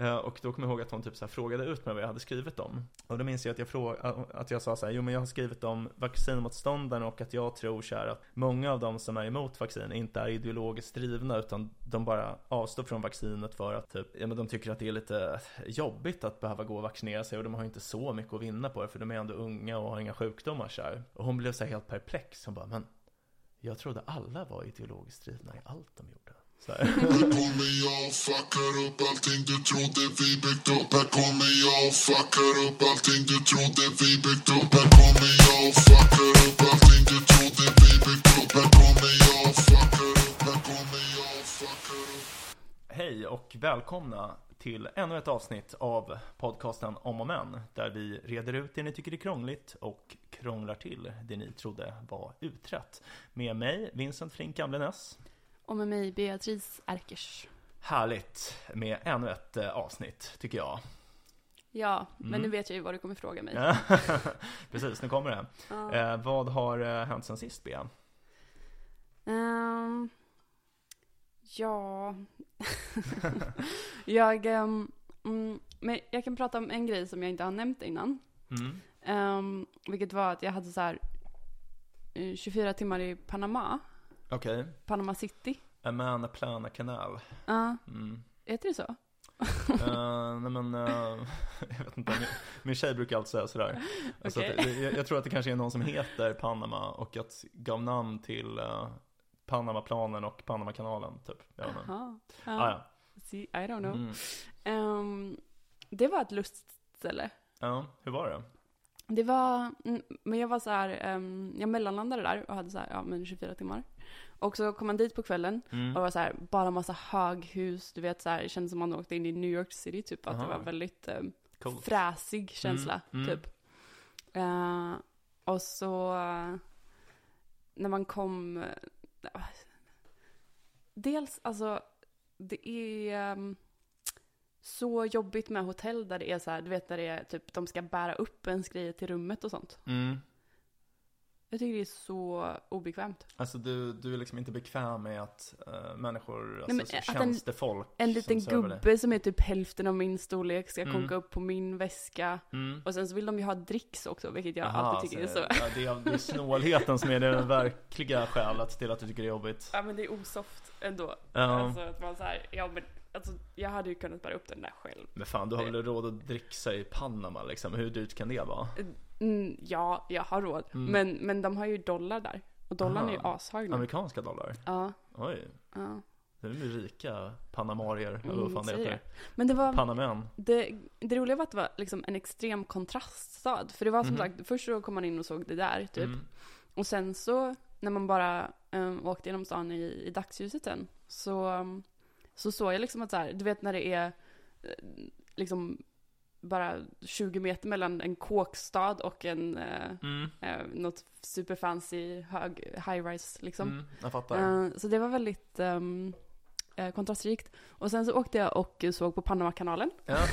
Eh, och då kommer jag ihåg att hon typ så här frågade ut mig vad jag hade skrivit om. Och då minns jag att jag, fråga, eh, att jag sa så här, jo men jag har skrivit om vaccinmotståndarna och att jag tror så här att många av de som är emot vaccin inte är ideologiskt drivna utan de bara avstår från vaccinet för att typ, ja men de tycker att det är lite jobbigt att behöva gå och vaccinera sig och de har inte så mycket att vinna på det för de är ändå unga och har inga sjukdomar så här. Och hon blev så här helt perplex, hon bara, men jag trodde alla var ideologiskt drivna i allt de gjorde. Så här. Här kommer jag och fuckar upp allting du trodde vi byggt upp Här kommer jag och fuckar upp allting du trodde vi byggt upp Här kommer jag och fuckar upp allting du trodde vi byggt upp Här kommer jag och fuckar upp, här kommer jag och fuckar upp Hej och välkomna till ännu ett avsnitt av podcasten Om och Men där vi reder ut det ni tycker är krångligt och krånglar till det ni trodde var utrett. Med mig, Vincent Flink Gamlenäs. Och med mig Beatrice Erkers. Härligt med ännu ett eh, avsnitt, tycker jag. Ja, men Mm. nu vet jag ju vad du kommer fråga mig. Precis, nu kommer det. Ja. Eh, vad har eh, hänt sen sist, Bea? Ehm, ja. jag, mm, men jag kan prata om en grej som jag inte har nämnt innan. Mm. Ehm, vilket var att jag hade så här eh, 24 timmar i Panama. Okej. Panama City. A man, a plan, a canal. Ja, Mm. heter det så? Eh, nej men, eh, jag vet inte, min, min tjej brukar alltid säga sådär. Alltså att, det- jag, jag tror att det kanske är någon som heter Panama och att gav namn till uh, Panamaplanen och Panamakanalen typ. Jag vet inte. Jaha. Ah, ja. See, I don't know. Mm. Ehm, det var ett lustställe. ja, hur var det? Det var, mm, men jag var så här, ehm, jag mellanlandade där och hade så här, ja men 24 timmar. Och så kom man dit på kvällen Mm. och det var så här, bara massa höghus, du vet så här, det kändes som man åkte in i New York City typ, att det Aha. var väldigt um, Coolt. fräsig känsla, Mm, mm. typ. Eh, och så, eh, när man kom, eh, dels alltså, det är um, så jobbigt med hotell där det är så här, du vet när det är typ, de ska bära upp ens grejer till rummet och sånt. Mm. Jag tycker det är så obekvämt. Alltså du, du är liksom inte bekväm med att uh, människor, alltså men så att en- tjänstefolk En som liten dig. gubbe som är typ hälften av min storlek ska Mm. konka upp på min väska. Mm. Och sen så vill de ju ha dricks också, vilket jag Aha, alltid tycker är så. Ja, det, är, det är snålheten som är det verkliga skälet till att du tycker det är jobbigt. Ja men det är osoft ändå. Ja. Alltså att man så här, ja men alltså jag hade ju kunnat bära upp den där själv. Men fan, du har väl råd att dricksa i Panama liksom? Hur dyrt kan det vara? Mm, ja, jag har råd. Mm. Men, men de har ju dollar där. Och dollarn är ju Aha. ashög nu. Amerikanska dollar? Ja, Oj, ja. det är ju rika panamarier, eller vad Mm, fan det säger heter. Men det var, Panamän. det, det roliga var att det var liksom en extrem kontraststad. För det var som Mhm. sagt, först så kom man in och såg det där typ. Mm. Och sen så, när man bara um, åkte genom stan i, i dagsljuset sen, så, um, så såg jag liksom att så här, du vet när det är eh, liksom bara 20 meter mellan en kåkstad och en, eh, Mm. eh, något superfancy hög, high-rise liksom. Mm. Jag fattar. Eh, så det var väldigt um, eh, kontrastrikt. Och sen så åkte jag och såg på Panamakanalen. Ja.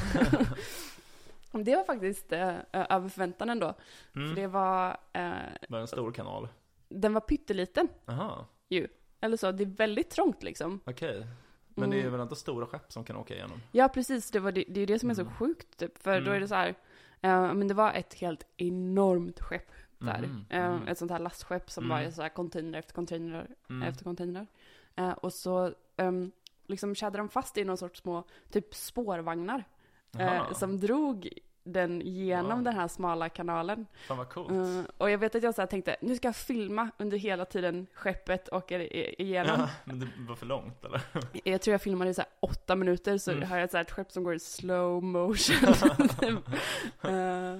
Det var faktiskt eh, över förväntan ändå. Mm. För det var, Var det en stor kanal? den var pytteliten. Aha, Eller så, det är väldigt trångt liksom. okej. Men det är Mm. väl inte stora skepp som kan åka igenom? Ja, precis. Det, var det, det är ju det som är så Mm. sjukt, typ. För då Mm. är det så här, eh, men det var ett helt enormt skepp där. Mhm. Ett sånt här lastskepp som Mm. är så här container efter container Mm. efter container. Eh, och så um, liksom kedjade de fast i någon sorts små, typ spårvagnar. Eh, som drog den genom Wow. den här smala kanalen. Fan vad coolt. Eh, och jag vet att jag så tänkte, nu ska jag filma under hela tiden skeppet åker igenom. Ja, men det var för långt eller? Jag tror jag filmade i så åtta minuter, så Mm. har jag så ett skepp som går i slow motion. Eh,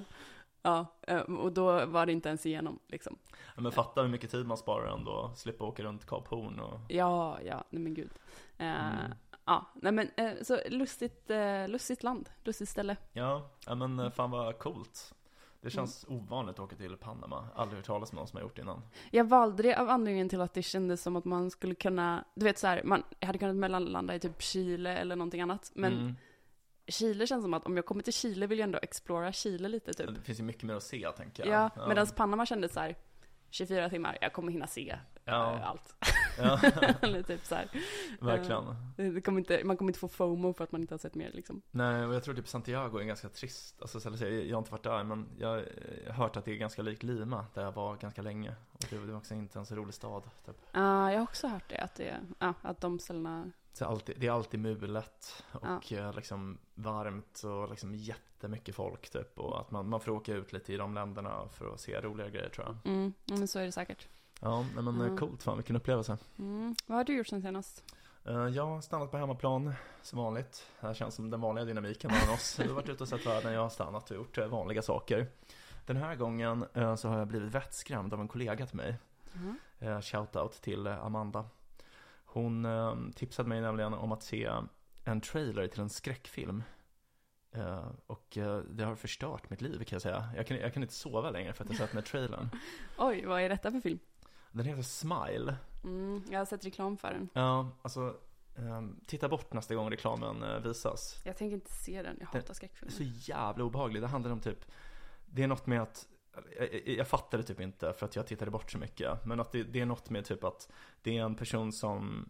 ja, eh, och då var det inte ens igenom liksom. Ja, men fatta hur mycket tid man sparar ändå, slippa åka runt Kap Horn och... Ja, ja, nej men gud. Eh, Mm. Ja, nej men eh, så lustigt, eh, lustigt land, lustigt ställe. Ja, ja men eh, fan vad coolt. Det känns Mm. ovanligt att åka till Panama. Aldrig hört talas om någon som har gjort det innan. Jag valde det av anledningen till att det kändes som att man skulle kunna, du vet så här, man hade kunnat mellanlanda i typ Chile eller någonting annat. Men Mm. Chile känns som att om jag kommer till Chile vill jag ändå explora Chile lite typ. Det finns ju mycket mer att se tänker jag. Ja, medan Panama kändes så här 24 timmar, jag kommer hinna se Ja. allt. Ja, Eller typ så här. verkligen. Det det kommer inte, man kommer inte få FOMO för att man inte har sett mer liksom. Nej, och jag tror typ Santiago är ganska trist. Alltså, jag har inte varit där, men jag har eh, hört att det är ganska likt Lima, där jag var ganska länge. Och det, var också inte en så rolig stad, typ. Ja, jag har också hört det, att, det, ja, att de ställena, Så alltid, det är alltid mulet och eh, liksom varmt och liksom jättemycket folk typ. Och att man, man får åka ut lite i de länderna för att se roliga grejer tror jag. mm, ja, men så är det säkert. Ja, nej, men Mm. mm. coolt fan, vilken upplevelse. Mm. Vad har du gjort sen senast? Eh, Jag har stannat på hemmaplan som vanligt. Det här känns som den vanliga dynamiken mellan oss. Du har varit ute och sett världen, jag har stannat och gjort eh, vanliga saker. Den här gången så har jag blivit vettskrämd av en kollega till mig. Eh, Shoutout till Amanda. Hon tipsade mig nämligen om att se en trailer till en skräckfilm. Och det har förstört mitt liv kan jag säga. Jag kan, jag kan inte sova längre för att jag sett den här trailern. Oj, vad är detta för film? Den heter Smile. Mm, jag har sett reklam för den. Ja, alltså ehm, titta bort nästa gång reklamen eh, visas. Jag tänker inte se den, jag Den- hatar skräckfilmer. Så jävla obehaglig. Det handlar om typ, det är något med att, jag, jag, det typ inte för att jag tittade bort så mycket. Men att det, det är något med typ att det är en person som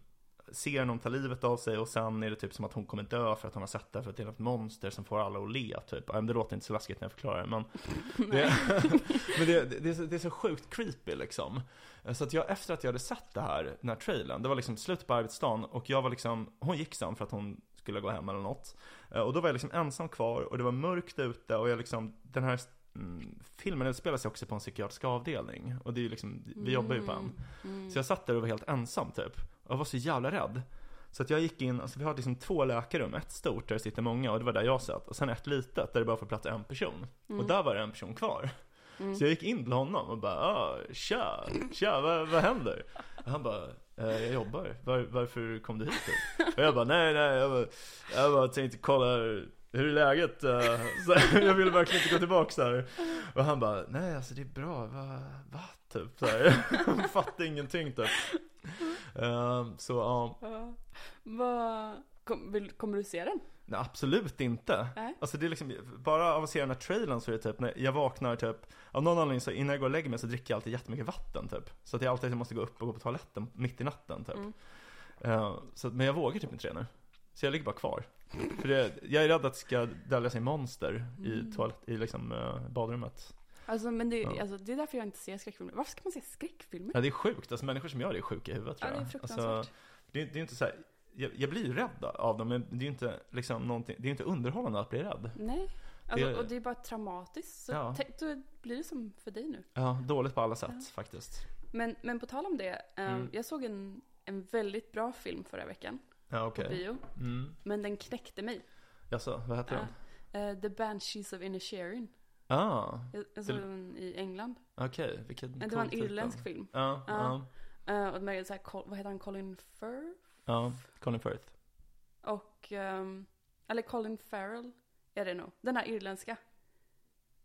ser någon ta livet av sig och sen är det typ som att hon kommer dö för att hon har sett det för att det är något monster som får alla att le typ. Det låter inte så läskigt när jag förklarar det men det, men det, det, är så, det är så sjukt creepy liksom. Så att jag, efter att jag hade sett det här, den här trailern, det var liksom slut på arbetsdagen och jag var liksom, hon gick sen för att hon skulle gå hem eller något. Eh, Och då var jag liksom ensam kvar och det var mörkt ute och jag liksom, den här mm, filmen utspelar sig också på en psykiatrisk avdelning. Och det är ju liksom, vi jobbar ju på en. Mm. Så jag satt där och var helt ensam typ. Jag var så jävla rädd. Så att jag gick in, alltså vi har liksom två läkarrum, ett stort där det sitter många och det var där jag satt. Och sen ett litet där det bara får plats en person. Och där var det en person kvar. Mm. Så jag gick in till honom och bara, ah, tja, tja, vad, vad händer? Och han bara, eh, jag jobbar, Var, varför kom du hit? Och jag bara, nej, nej, jag bara, jag bara tänkte kolla hur är läget? Eh, Så jag ville verkligen inte gå tillbaka så här. Och han bara, nej alltså det är bra, va? va? Typ så här. Jag fattar ingenting typ. Eh, Så ja, Ja. Vad, kom, vill, kommer du se den? nej, absolut inte. Nej. Alltså det är liksom, bara av att se den här trailern så är det typ, när jag vaknar typ Av någon anledning så innan jag går och lägger mig så dricker jag alltid jättemycket vatten typ Så att jag alltid måste gå upp och gå på toaletten mitt i natten typ Mm. Eh, så, Men jag vågar typ inte det nu Så jag ligger bara kvar För det, jag är rädd att det ska dölja sig monster i, Mm. toalett, i liksom eh, badrummet Alltså, men det, Ja. alltså, det är därför jag inte ser skräckfilmer. Varför ska man se skräckfilmer? Ja det är sjukt, alltså människor som gör det är sjuka i huvudet Ja, tror det är jag fruktansvärt. alltså, det, det är inte så här, jag, jag blir rädd av dem men det är ju inte liksom det är inte underhållande att bli rädd Nej. Alltså, Och det är bara traumatiskt. Så Ja. tänk, då blir det som för dig nu. Ja, dåligt på alla sätt Ja. faktiskt Men, men på tal om det. ehm, Mm. Jag såg en, en väldigt bra film förra veckan. Ja På okej bio. mm. Men den knäckte mig. Jaså, vad heter Ja. den? Eh, The Banshees of Inisherin. Ah, Jag, jag såg Det- den i England. okej, vilken Men det var en titel. irländsk film. Ja, ja, Ja. Eh, och med så här, vad heter han? Colin Firth? ja, Colin Firth Och, ehm, eller Colin Farrell är det nog. Den här irländska.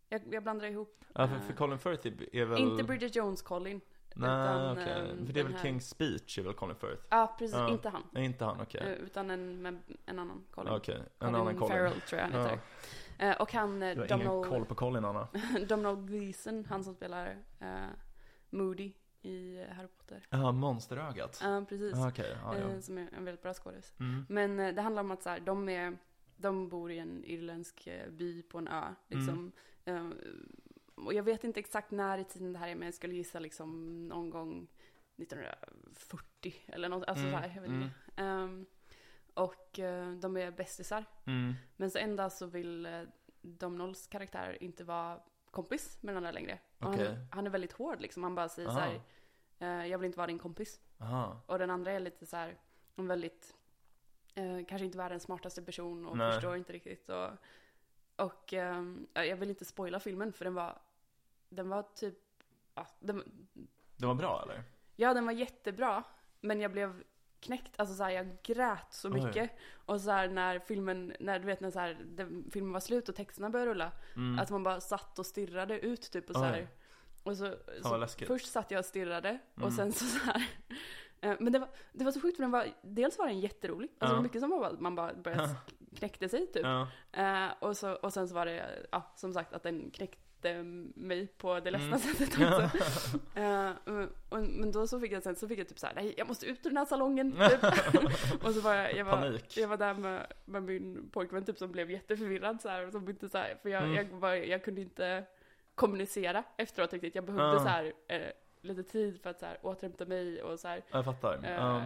Jag, jag blandar ihop. Ja, för, eh, för Colin Firth är väl Inte Bridget Jones Colin. Nej, okej, ehm, för det är väl här- King's Speech är väl Colin Firth? Ja, precis. Ja. Inte han. Inte han, okej Eh, Utan en, en annan Colin. Okej, en Colin annan Colin Farrell tror jag han heter. Eh, och han, eh, Du har ingen koll på Colin Anna Donald Gleeson, han som spelar eh, Moody i Harry Potter. Ja, monsterögat Ja, precis. ah, Okej, ja, ja. Eh, som är en väldigt bra skådis. Mm. Men det handlar om att så här, de, är, de bor i en irländsk by på en ö. Liksom. Mm. Och jag vet inte exakt när i tiden det här är, men jag skulle gissa liksom någon gång 1940 eller något. Alltså Mm, så här, jag vet mm. inte. Ehm, och eh, de är bästisar. Mm. Men så en dag så vill eh, Domnols karaktär inte vara kompis med den andra längre. Okej. han, han är väldigt hård liksom. Han bara säger så här, eh, jag vill inte vara din kompis. Aha. Och den andra är lite så här, en väldigt, eh, kanske inte världens smartaste person och Nej. förstår inte riktigt. Och, och ja, jag vill inte spoila filmen för den var, den var typ, ja den, Det var bra eller? ja, den var jättebra. Men jag blev knäckt, alltså så här, jag grät så Oj. mycket. Och så här när filmen, när du vet när så här, den, filmen var slut och texterna började rulla. Mm. Att man bara satt och stirrade ut typ och så Oj. här. Och så, så först satt jag och stirrade Mm. och sen så, så här. Eh, Men det var, det var så sjukt för den var, dels var den jätterolig. Alltså Ja. det var mycket som var, bara- man bara började knäckte sig typ. Ja. Eh, och, så, och sen så var det, ja som sagt att den knäck, hjälpte mig på det ledsna Mm. sättet också. Eh, och, och, men då så fick jag sen så fick jag typ såhär, nej jag måste ut ur den här salongen. Typ. och så var jag, jag var, Panik. jag var där med, med min pojkvän typ som blev jätteförvirrad så här, som inte så här, för jag, Mm. jag, var, jag kunde inte kommunicera efteråt riktigt. Jag behövde Ah. så här, eh, lite tid för att så här, återhämta mig och så här, Jag fattar. eh, Ja.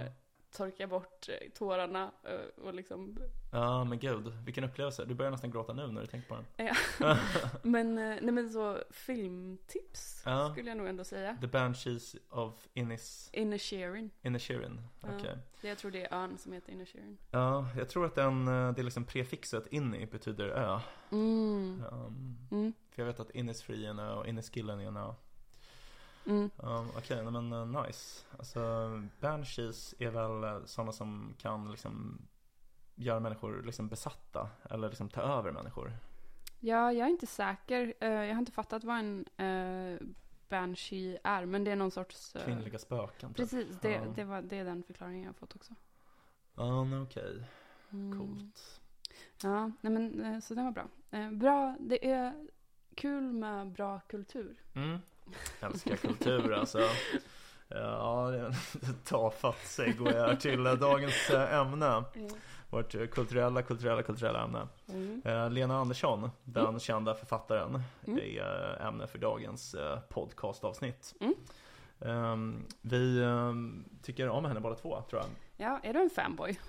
Torka bort eh, tårarna eh, och liksom Ja, men gud. Vilken upplevelse. Du börjar nästan gråta nu när du tänker på den. Men, eh, nej men så filmtips Ja. skulle jag nog ändå säga. The Banshees of Innis, Inisherin. Inisherin. Okej. Ja. Det Jag tror det är ön som heter Inisherin. Ja, jag tror att den, det är liksom prefixet inni betyder ö. Mm. Um, Mm. för jag vet att Innisfree är en ö och Inniskillen är en ö. Mm. Um, Okej, nej, men uh, nice. Alltså, Banshees är väl uh, sådana som kan liksom göra människor liksom besatta. Eller liksom ta över människor. Ja, jag är inte säker. Eh, jag har inte fattat vad en uh, banshee är. Men det är någon sorts... eh, Kvinnliga spöken. Typ. Precis, det, Ja. det, var, det är den förklaringen jag har fått också. Ja, men okej. Mm. Coolt. Ja, nej men eh, så den var bra. Eh, bra, det är kul med bra kultur. Mm. Älskar kultur alltså. Ja, det är en tafatt segway här till dagens eh, ämne. Vårt eh, kulturella, kulturella, kulturella ämne. Mm. Eh, Lena Andersson, den kända författaren, Mm. är eh, ämne för dagens podcastavsnitt. Mm. Ehm, vi ehm, tycker om henne båda två, tror jag. Ja, är du en fanboy?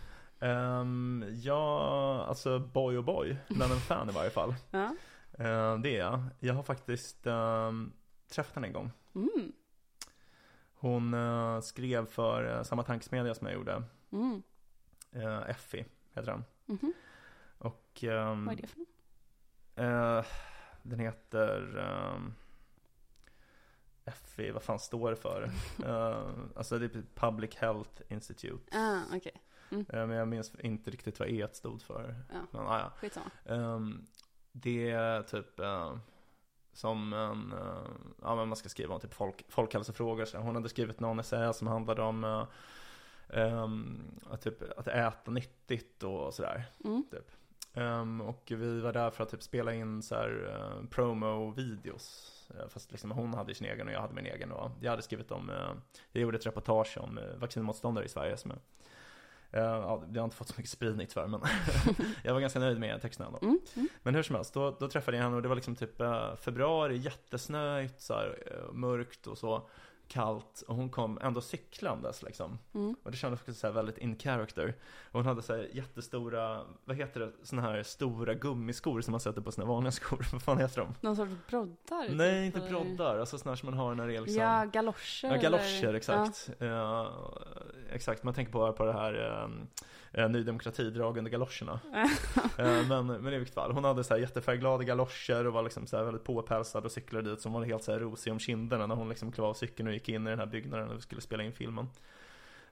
Um, ja, alltså boy och boy, men en fan i varje fall. Ja. Det är jag. Jag har faktiskt ehm, träffat henne en gång. Mm. Hon eh, skrev för eh, samma tankesmedja som jag gjorde. Mm. Uh, Effie heter den. Mhm. Och ehm, Vad är det för något? eh, den heter um, Effie, vad fan står det för? Eh, alltså det är Public Health Institute. Ah, okej. Eh, men jag minns inte riktigt vad E stod för. Ja. Men, ah, ja. Skitsamma. Ehm, det är typ eh, som en, eh, ja men man ska skriva om typ folk, folkhälsofrågor. Så hon hade skrivit någon essä som handlade om ehm, att, typ, att äta nyttigt och sådär. Mm. Ehm, och vi var där för att typ spela in så här eh, promo-videos. Fast liksom hon hade sin egen och jag hade min egen. Och jag hade skrivit om, eh, jag gjorde ett reportage om vaccinmotståndare i Sverige. Som, ja, det har inte fått så mycket spridning tyvärr men jag var ganska nöjd med texten ändå. Mm. Mm. Men hur som helst, då, då träffade jag henne och det var liksom typ eh, februari, jättesnöigt, så här, eh, mörkt och så kallt. Och hon kom ändå cyklandes liksom. Mm. Och det kändes faktiskt så väldigt in character. Och hon hade så jättestora, vad heter det, såna här stora gummiskor som man sätter på sina vanliga skor. vad fan heter de? Någon sorts broddar? Nej, inte eller? broddar. Alltså här som man har när det är liksom Ja, galoscher. Ja, galoscher, eller- exakt. Ja, exakt, man tänker på, på det här eh, eh, Ny Demokrati-dragande galoscherna. eh, men, men i vilket fall, hon hade så här jättefärgglada galoscher och var liksom så här väldigt påpälsad och cyklade dit som var helt så här rosig om kinderna när hon liksom klev av cykeln och gick in i den här byggnaden och vi skulle spela in filmen.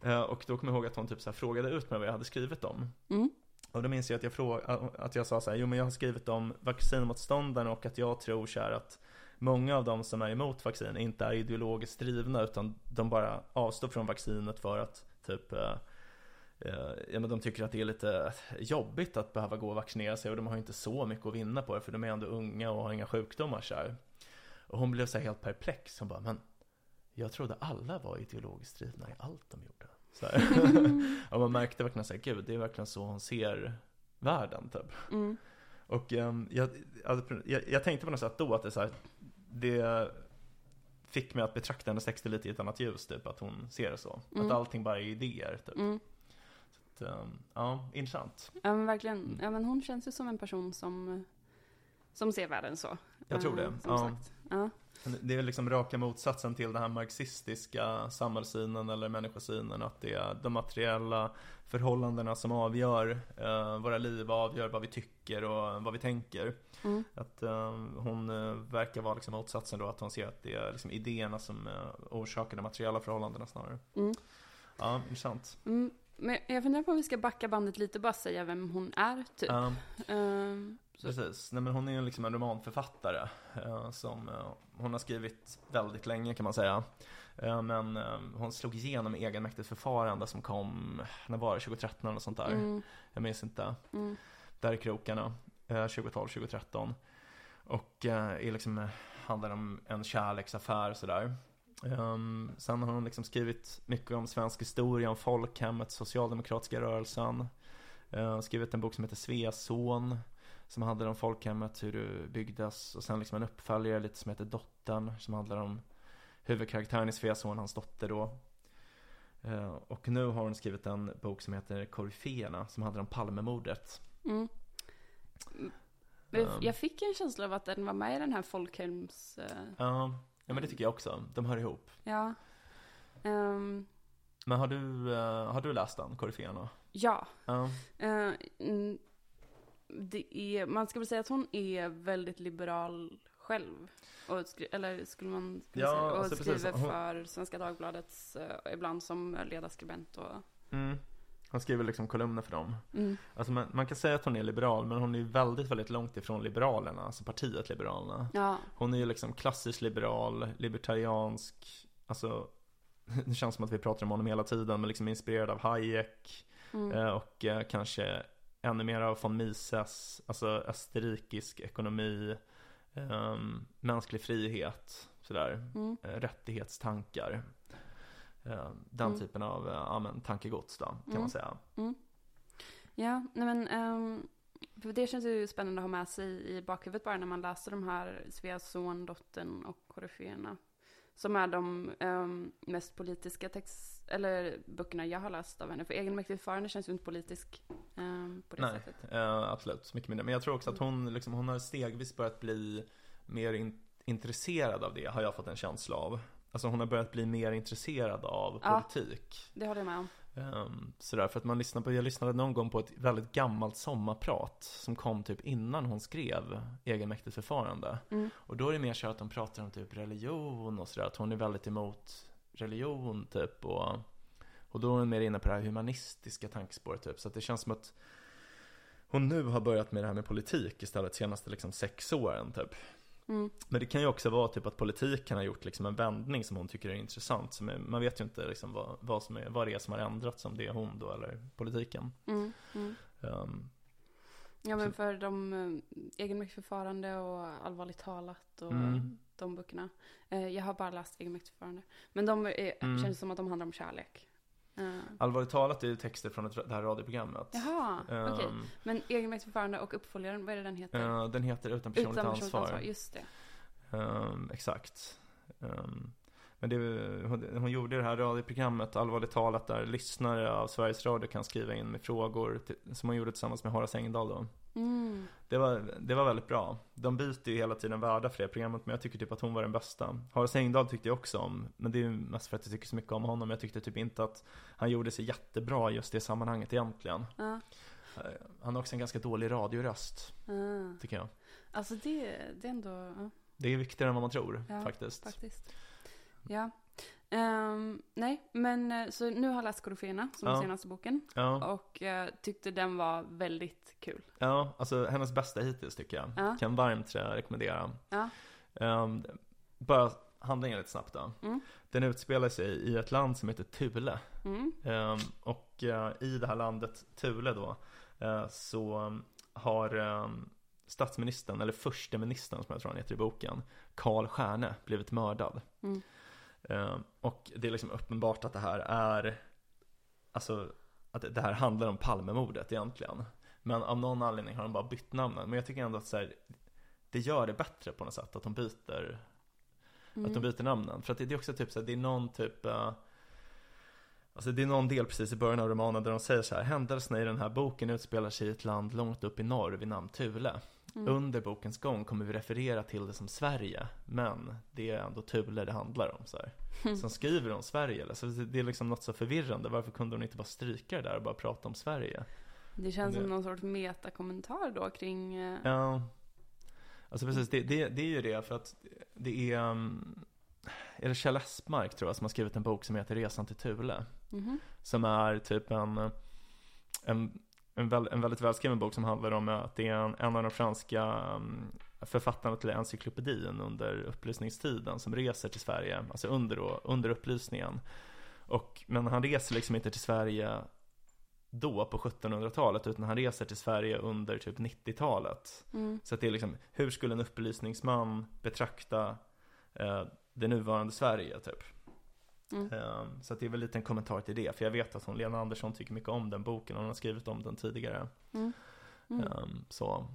Eh, och då kommer jag ihåg att hon typ så här frågade ut mig vad jag hade skrivit om. Mm. Och då minns jag att jag, fråg, att jag sa så här, jo men jag har skrivit om vaccinmotståndarna och att jag tror så här att många av de som är emot vaccin inte är ideologiskt drivna utan de bara avstår från vaccinet för att typ eh, Ja men de tycker att det är lite jobbigt att behöva gå och vaccinera sig och de har inte så mycket att vinna på det för de är ändå unga och har inga sjukdomar så här. Och hon blev så här helt perplex, hon bara men Jag trodde alla var ideologiskt drivna i allt de gjorde så här. Och man märkte verkligen såhär, gud det är verkligen så hon ser världen typ Mm. och ehm, jag, jag, jag tänkte på något sätt då att det, så här, det fick mig att betrakta hennes texter lite i ett annat ljus, typ att hon ser det så. Mm. Att allting bara är idéer, typ. Mm. Ehm, ja, intressant. Ja men verkligen. Mm. Ja men hon känns ju som en person som, som ser världen så. Jag tror det, Eh, Som ja. sagt. Ja. Det är liksom raka motsatsen till den här marxistiska samhällssynen eller människosynen, att det är de materiella förhållandena som avgör eh, våra liv, avgör vad vi tycker och vad vi tänker. Mm. Att eh, hon eh, verkar vara liksom motsatsen då, att hon ser att det är liksom idéerna som eh, orsakar de materiella förhållandena snarare. Mm. Ja, intressant. Mm. Men jag funderar på om vi ska backa bandet lite och bara säga vem hon är typ. Ehm, så- precis. Nej, men hon är ju liksom en romanförfattare eh, som eh, hon har skrivit väldigt länge kan man säga. Eh, men hon slog igenom med egenmäktigt förfarande som kom, när var det, 2013 eller sånt där? Mm. Jag minns inte. Mm. Där i krokarna, eh, 2012, 2013. Och är liksom, handlar om en kärleksaffär sådär. Um, sen har hon liksom skrivit mycket om svensk historia, om folkhemmet, socialdemokratiska rörelsen. Uh, skrivit en bok som heter Sveason. Som handlar om folkhemmet, hur det byggdes. Och sen liksom en uppföljare lite som heter Dottern. Som handlar om huvudkaraktären i Sveason, hans dotter då. Uh, och nu har hon skrivit en bok som heter Koryféerna. Som handlar om Palmemordet. Mm. Um. Jag fick en känsla av att den var med i den här folkhems... eh, Ja, men det tycker jag också. De hör ihop. Ja. Ehm, Men har du, eh, har du läst den, Koryféerna? ja. Eh, mm, det är, man ska väl säga att hon är väldigt liberal själv. Och skri- eller skulle man Ja, säga. Och alltså skriver Hon- för Svenska Dagbladets, eh, ibland som ledarskribent och... Mm. Han skriver liksom kolumner för dem. Mm. Alltså man, man kan säga att hon är liberal, men hon är väldigt, väldigt långt ifrån Liberalerna, alltså partiet Liberalerna. Ja. Hon är ju liksom klassisk liberal, libertariansk, alltså det känns som att vi pratar om honom hela tiden, men liksom inspirerad av Hayek Mm. eh, och eh, kanske ännu mer av von Mises, alltså österrikisk ekonomi, ehm, mänsklig frihet, sådär, Mm. eh, rättighetstankar. Eh, den Mm. typen av eh, ja, men, tankegods då, kan Mm. man säga. Ja, nej men för det känns ju spännande att ha med sig i bakhuvudet bara när man läser de här Sveason, Dottern och Koryféerna. Som är de ehm, mest politiska text, eller böckerna jag har läst av henne. För egenmäktigt förfarande känns ju inte politisk ehm, på det Nej, sättet. eh, absolut. Mycket mindre. Men jag tror också att hon, liksom, hon har stegvis börjat bli mer in, intresserad av det, har jag fått en känsla av. Alltså hon har börjat bli mer intresserad av Ja. politik. Det håller jag med om. Um, sådär, för att man lyssnar på, jag lyssnade någon gång på ett väldigt gammalt sommarprat som kom typ innan hon skrev egenmäktigt förfarande. Mm. Och då är det mer så att de pratar om typ religion och sådär, att hon är väldigt emot religion typ och, och då är hon mer inne på det här humanistiska tankespåret typ. Så att det känns som att hon nu har börjat med det här med politik istället senaste liksom sex åren typ. Mm. Men det kan ju också vara typ att politiken har gjort liksom en vändning som hon tycker är intressant. Är, man vet ju inte liksom vad, vad, som är, vad det är som har ändrats, om det är hon då eller politiken. Mm. Mm. Um, Ja men Så- för de uh, egenmäktigt förfarande och allvarligt talat och Mm. de böckerna. Eh, jag har bara läst egenmäktigt förfarande. Men de är, Mm. känns som att de handlar om kärlek. Eh, allvarligt talat är texter från det här radioprogrammet. Jaha, okej. Um, Men egenmäktigt förfarande och uppföljaren, vad är det den heter? eh, den heter Utan personligt Utan personligt ansvar. ansvar, just det. Um, exakt. Um, men det, hon, hon gjorde det här radioprogrammet, allvarligt talat, där lyssnare av Sveriges Radio kan skriva in med frågor till, som hon gjorde tillsammans med Horace Engdahl då. Mm. Det var, det var väldigt bra. De byter ju hela tiden värdar för det programmet, men jag tycker typ att hon var den bästa. Horace Engdahl tyckte jag också om, men det är ju mest för att jag tycker så mycket om honom. Jag tyckte typ inte att han gjorde sig jättebra just det sammanhanget egentligen. Eh, Han har också en ganska dålig radioröst, Ah. tycker jag. Alltså det, det är ändå, Det är viktigare än vad man tror, Ja, faktiskt. faktiskt. Ja. Ehm, nej, men eh, så nu har jag läst Koryféerna som Ja. den senaste boken. Ja, Och eh, tyckte den var väldigt kul. ja, alltså hennes bästa hittills tycker jag. Ja. Kan varmt rekommendera. Ja. Um, bara handlingen lite snabbt då. Mm. Den utspelar sig i ett land som heter Thule. Mm. Ehm, och eh, i det här landet Thule då eh, så um, har um, statsministern, eller försteministern som jag tror han heter i boken, Karl Stjärne blivit mördad. Mm. Ehm, och det är liksom uppenbart att det här är, alltså att det här handlar om Palmemordet egentligen. Men av någon anledning har de bara bytt namnen. Men jag tycker ändå att så här, det gör det bättre på något sätt att de byter Mm. att de byter namnen. För att det det är också typ så här, det är någon typ eh, Alltså det är någon del precis i början av romanen där de säger så här Händelserna i den här boken utspelar sig i ett land långt upp i norr vid namn Thule Mm. Under bokens gång kommer vi referera till det som Sverige Men det är ändå Thule det handlar om så här. Mm. Sen skriver de Sverige eller? Så det är liksom något så förvirrande Varför kunde hon inte bara stryka det där och bara prata om Sverige? Det känns Det- som någon sorts metakommentar då kring... eh, Ja Alltså precis, det, det, det är ju det för att det är um, Är det Kjell Espmark tror jag som har skrivit en bok som heter Resan till Thule mhm. Som är typ en En, en, väl, en väldigt välskriven bok som handlar om att det är en, en av de franska um, författarna till encyklopedin under upplysningstiden som reser till Sverige, alltså under, under upplysningen. Och, men han reser liksom inte till Sverige då på 1700-talet utan han reser till Sverige under typ 90-talet. Mm. Så det är liksom, hur skulle en upplysningsman betrakta eh, det nuvarande Sverige typ? Mm. Eh, så det är väl lite en kommentar till det, för jag vet att hon, Lena Andersson, tycker mycket om den boken, hon har skrivit om den tidigare. Mm. Mm. Ehm, så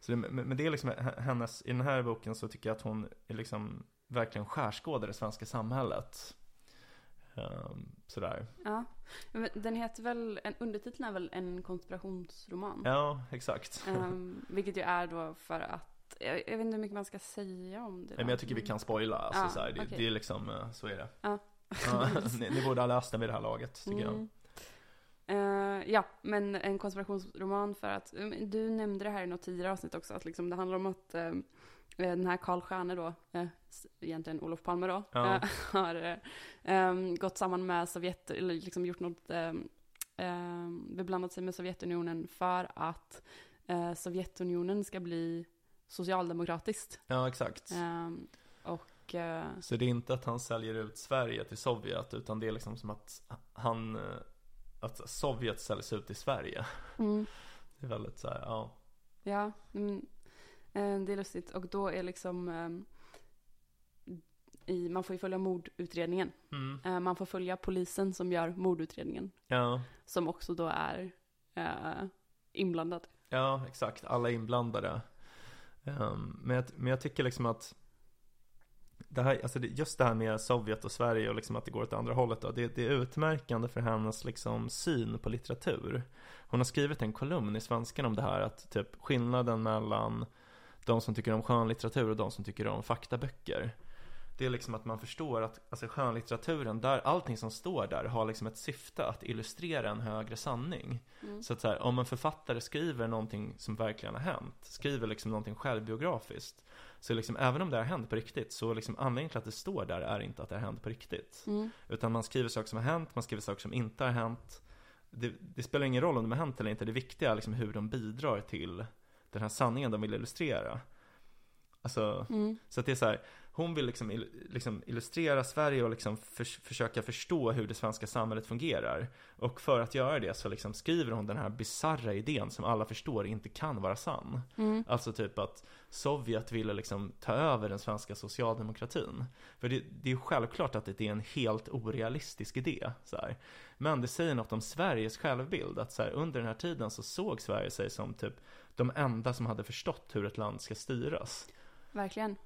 så det, men det är liksom hennes, i den här boken så tycker jag att hon är liksom verkligen skärskådar det svenska samhället. Ehm, sådär. Ja. Den heter väl, undertiteln är väl en konspirationsroman. Ja, exakt. Ehm, vilket ju är då för att, jag, jag vet inte hur mycket man ska säga om det. Nej, men jag tycker vi kan spoila, alltså, Ja, så här, det, okej. det är liksom, eh, så är det. Ja, ni, ni borde ha läst den vid det här laget, tycker jag. Mm. Eh, ja, men en konspirationsroman för att, um, du nämnde det här i något tidigare avsnitt också, att liksom det handlar om att eh, den här Karl Stjärne då, eh, egentligen Olof Palme då, Ja. eh, har eh, em, gått samman med Sovjet, eller liksom gjort något, eh, eh, beblandat sig med Sovjetunionen för att eh, Sovjetunionen ska bli socialdemokratiskt. Ja, exakt. Ehm, och eh, Så det är inte att han säljer ut Sverige till Sovjet, utan det är liksom som att han, eh, att Sovjet säljs ut till Sverige. mm, Det är väldigt så här, ja. Ja, mm, eh, det är lustigt. Och då är liksom i, man får ju följa mordutredningen. Mm. Man får följa polisen som gör mordutredningen. Ja. Som också då är inblandad. Ja, exakt. Alla inblandade. Ehm, men, jag, men jag tycker liksom att det här, alltså just det här med Sovjet och Sverige och liksom att det går åt andra hållet då, det, det är utmärkande för hennes liksom syn på litteratur. Hon har skrivit en kolumn i Svenskan om det här, att typ skillnaden mellan de som tycker om skönlitteratur och de som tycker om faktaböcker. Det är liksom att man förstår att alltså skönlitteraturen, där allting som står där har liksom ett syfte att illustrera en högre sanning. Mm. Så att så här, om en författare skriver någonting som verkligen har hänt, skriver liksom någonting självbiografiskt, så liksom även om det har hänt på riktigt, så liksom anledningen till att det står där är inte att det har hänt på riktigt. Mm. Utan man skriver saker som har hänt, man skriver saker som inte har hänt. Det, det spelar ingen roll om de har hänt eller inte, det viktiga är liksom hur de bidrar till den här sanningen de vill illustrera. Alltså, Mm. så att det är så här, hon vill liksom, liksom illustrera Sverige och liksom förs- försöka förstå hur det svenska samhället fungerar. Och för att göra det så liksom skriver hon den här bizarra idén som alla förstår inte kan vara sann. Mm. Alltså typ att Sovjet ville liksom ta över den svenska socialdemokratin. För det, det är ju självklart att det är en helt orealistisk idé. Så här. Men det säger något om Sveriges självbild. Att så här, under den här tiden så såg Sverige sig som typ de enda som hade förstått hur ett land ska styras. Verkligen.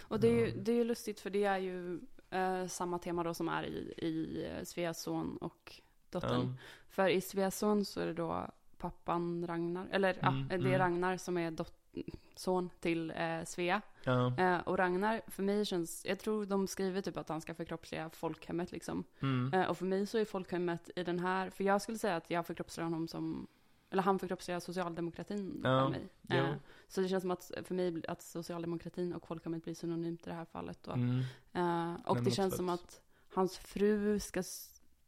Och det är, ju, det är ju lustigt för det är ju eh, samma tema då som är i, i eh, Sveas son och dottern. Ja. För i Sveas son så är det då pappan Ragnar, eller Mm, ja, det är mm. Ragnar som är dot- son till eh, Svea. Ja. Eh, och Ragnar, för mig känns, jag tror de skriver typ att han ska förkroppsliga folkhemmet liksom. Mm. Eh, och för mig så är folkhemmet i den här, för jag skulle säga att jag förkroppsligar honom som, eller han förkroppsligar socialdemokratin Ja, för mig. Eh, så det känns som att för mig att socialdemokratin och folkhemmet blir synonymt i det här fallet då. Mm. Eh, och men det känns som absolut. att hans fru ska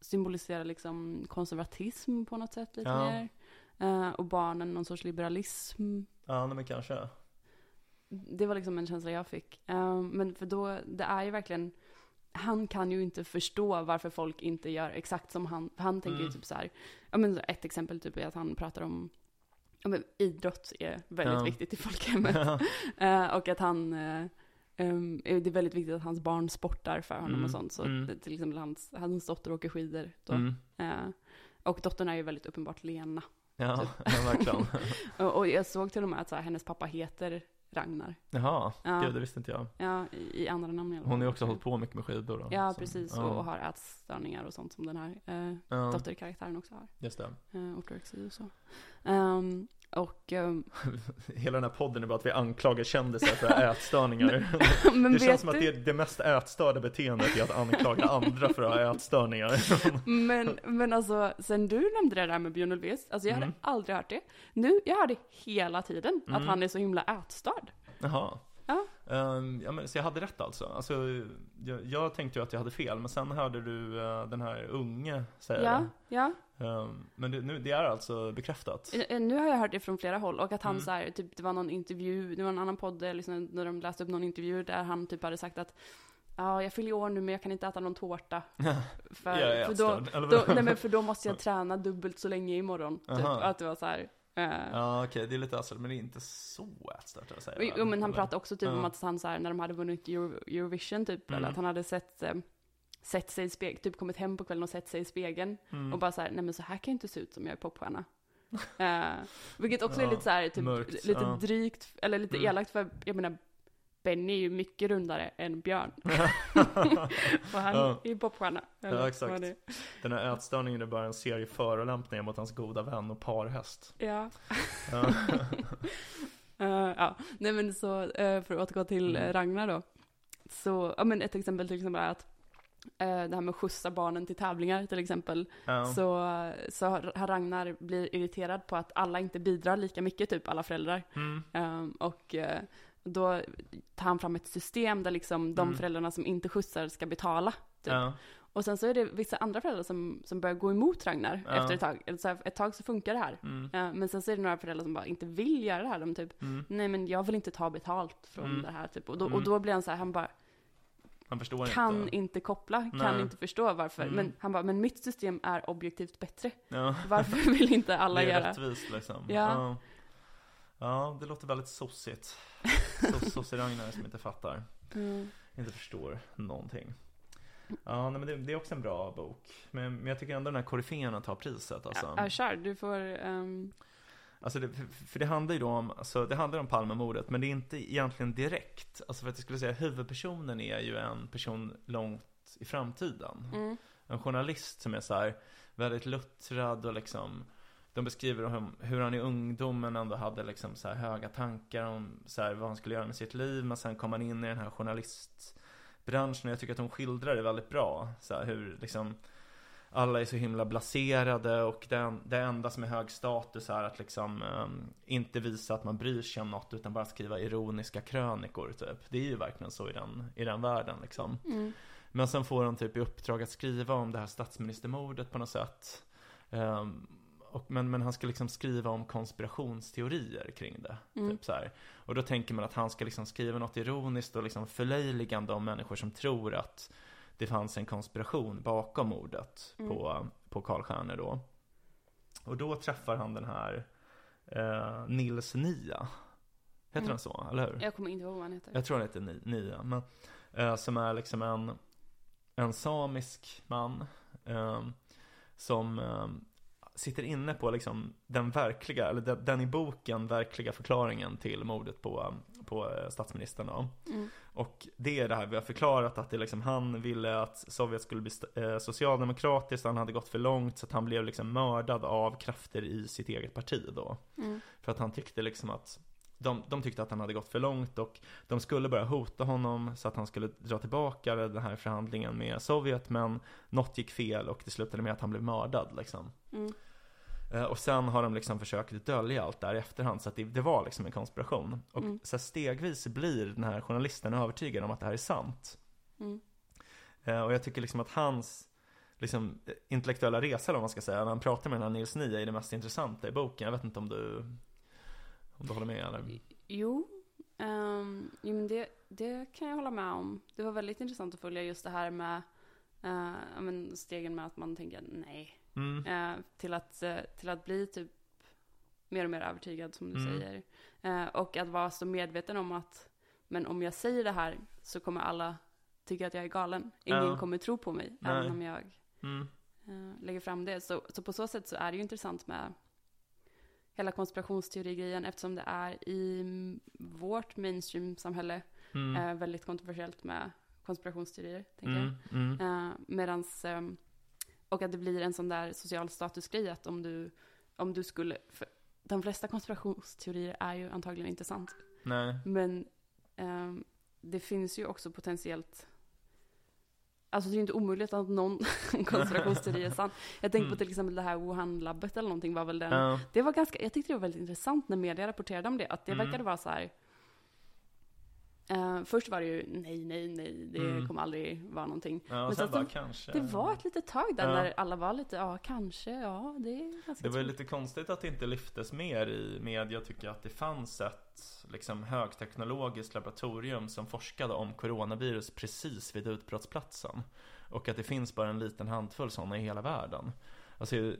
symbolisera liksom konservatism på något sätt lite Ja. mer. Eh, och barnen någon sorts liberalism. Ja, nej, men kanske. Det var liksom en känsla jag fick. Eh, men för då, det är ju verkligen, han kan ju inte förstå varför folk inte gör exakt som han. För han tänker ju Mm. typ så här, ja men ett exempel typ är att han pratar om, ja men idrott är väldigt Ja. viktigt i folkhemmet. Eh, och att han, ehm, det är väldigt viktigt att hans barn sportar för honom Mm, och sånt. Så mm. till exempel hans, hans dotter åker skidor då. Mm. Eh, och dottern är ju väldigt uppenbart Lena. Ja, Typ. ja, verkligen. Och, och jag såg till och med att så här, hennes pappa heter Ragnar. Jaha, Ja. gud det visste inte jag. Ja, i, i andra namn i alla Hon har ju också hållit på mycket med skidor då. Ja, så- precis. Ja, Och, har ätstörningar och sånt som den här eh, ja, dotterkaraktären också har. just det. Eh, och så. Ehm, och, ehm, Hela den här podden är bara att vi anklagar kändisar för ätstörningar. det känns som att det, det mest ätstörda beteendet är att anklaga andra för att ha ätstörningar. Men, men alltså, sen du nämnde det där med Björn Ulvaeus, alltså jag hade Mm. aldrig hört det. Nu, jag hör det hela tiden, att Mm. han är så himla ätstörd. Jaha. Ja. Ehm, ja, men, så jag hade rätt alltså. alltså jag, jag tänkte ju att jag hade fel, men sen hörde du eh, den här unge säga Ja, ja. det. Ehm, men det, nu, det är alltså bekräftat. Eh, Nu har jag hört det från flera håll och att han Mm. så här, typ, det var någon intervju, det var en annan podd liksom, när de läste upp någon intervju där han typ hade sagt att ja jag fyller år nu men jag kan inte äta någon tårta. För, för, då, då, nej men för då måste jag träna dubbelt så länge imorgon. Typ. Att det var så här. Eh, Ja okej, det är lite alltså, men det är inte så ätstört att säga. Jo, men han Eller? pratade också typ om Ja. att han så här, när de hade vunnit Euro, Eurovision typ, Mm. eller att han hade sett, eh, sett sig i spegeln, typ kommit hem på kvällen och sett sig i spegeln Mm. och bara så här, nej men så här kan jag inte se ut som jag är popstjärna. eh, vilket också är Ja, lite så här, typ, mörkt, lite ja. drygt, eller lite Mm. elakt för, jag menar, Benny är ju mycket rundare än Björn. och han Ja. är ju popstjärna. Ja, exakt. det. Den här ätstörningen är bara en serie förolämpningar mot hans goda vän och parhäst. Ja. Ja. Eh, ja, nej men så eh, för att återgå till Mm. uh, Ragnar då. Så, ja men ett exempel till exempel är att eh, det här med att skjutsa barnen till tävlingar till exempel. Ja. Så, så har Ragnar blir irriterad på att alla inte bidrar lika mycket, typ alla föräldrar. Mm. Ehm, och eh, då tar han fram ett system där liksom de Mm. föräldrarna som inte skjutsar ska betala. Typ. Ja. Och sen så är det vissa andra föräldrar som, som börjar gå emot Ragnar Ja. efter ett tag. Så här, ett tag så funkar det här. Mm. Eh, men sen så är det några föräldrar som bara inte vill göra det här. De typ, Mm. nej men jag vill inte ta betalt från Mm. det här. Typ. Och, då, Mm. och då blir han så här, han bara Han förstår kan inte. inte, koppla, kan Nej. inte förstå varför. Mm. Men han bara, men mitt system är objektivt bättre. Ja. Varför vill inte alla det är göra? rättvist liksom. Ja. Ja. Det låter väldigt sossigt. So- Sosse-Ragnar som inte fattar. Mm. Inte förstår någonting. Ja, nej, men det, det är också en bra bok. Men, men jag tycker ändå den här koryféerna tar priset alltså. Ja, kör, du får... ehm, Alltså det, för- för det handlar ju då om, alltså det handlar om Palmemordet, men det är inte egentligen direkt. Alltså för att jag skulle säga huvudpersonen är ju en person långt i framtiden. mm, En journalist som är så här väldigt luttrad och liksom de beskriver hur han i ungdomen ändå hade liksom så här höga tankar om så vad han skulle göra med sitt liv. Men sen kom han in i den här journalistbranschen och jag tycker att hon skildrar det väldigt bra. Så hur liksom alla är så himla blaserade och det, det enda som är hög status är att liksom ehm, inte visa att man bryr sig om något utan bara skriva ironiska krönikor typ. Det är ju verkligen så i den, i den världen liksom. mm, Men sen får de typ i uppdrag att skriva om det här statsministermordet på något sätt. Ehm, och, men, men han ska liksom skriva om konspirationsteorier kring det. Mm. Typ så här. Och då tänker man att han ska liksom skriva något ironiskt och liksom förlöjligande om människor som tror att det fanns en konspiration bakom mordet Mm. på, på Karl Stjärner då. Och då träffar han den här eh, Nils Nia. Heter Mm. den så, eller hur? jag kommer inte ihåg vad han heter. Jag tror han heter Ni- Nia, men eh, som är liksom en, en samisk man eh, som eh, sitter inne på liksom den verkliga, eller den, den i boken verkliga förklaringen till mordet på, på eh, statsministern då. Mm, Och det är det här vi har förklarat att det liksom, han ville att Sovjet skulle bli eh, socialdemokratiskt, han hade gått för långt så att han blev liksom mördad av krafter i sitt eget parti då. mm, För att han tyckte liksom att de, de tyckte att han hade gått för långt och de skulle börja hota honom så att han skulle dra tillbaka den här förhandlingen med Sovjet men något gick fel och det slutade med att han blev mördad liksom. mm, Eh, Och sen har de liksom försökt dölja allt där i efterhand så att det, det var liksom en konspiration. Och Mm. så stegvis blir den här journalisten övertygad om att det här är sant. mm, Eh, Och jag tycker liksom att hans liksom, intellektuella resa vad man ska säga, när han pratar med den här Nils Nia är det mest intressanta i boken. Jag vet inte om du, om du håller med eller? Jo, um, jo men det, det kan jag hålla med om. Det var väldigt intressant att följa just det här med ja, men stegen med att man tänker nej. Mm. eh, till, att, eh, till att bli typ mer och mer övertygad som du Mm. säger. Eh, och att vara så medveten om att men om jag säger det här så kommer alla tycka att jag är galen. Ingen Ja. kommer tro på mig Nej. även om jag Mm. lägger fram det. Så, så på så sätt så är det ju intressant med hela konspirationsteori-grejen eftersom det är i mm, vårt mainstream-samhälle Mm. eh, väldigt kontroversiellt med konspirationsteorier. Tänker jag. Mm. Mm. Eh, medans, ehm, och att det blir en sån där social statusgrej att om du, om du skulle, de flesta konspirationsteorier är ju antagligen inte sant. Nej. Men ehm, det finns ju också potentiellt, alltså det är ju inte omöjligt att någon konspirationsteori är sann. Jag tänker på Mm. till exempel det här Wuhan-labbet eller någonting var väl den, Ja. det var ganska, jag tyckte det var väldigt intressant när media rapporterade om det, att det Mm. verkade vara så här. Eh, först var det ju nej, nej, nej, det Mm. kommer aldrig vara någonting. Ja, Men sen sen bara kanske. Det var ett litet tag där Ja. när alla var lite, ja kanske, ja det är ganska Det var ju lite konstigt att det inte lyftes mer i media tycker jag att det fanns ett liksom högteknologiskt laboratorium som forskade om coronavirus precis vid utbrottsplatsen. Och att det finns bara en liten handfull sådana i hela världen. Alltså,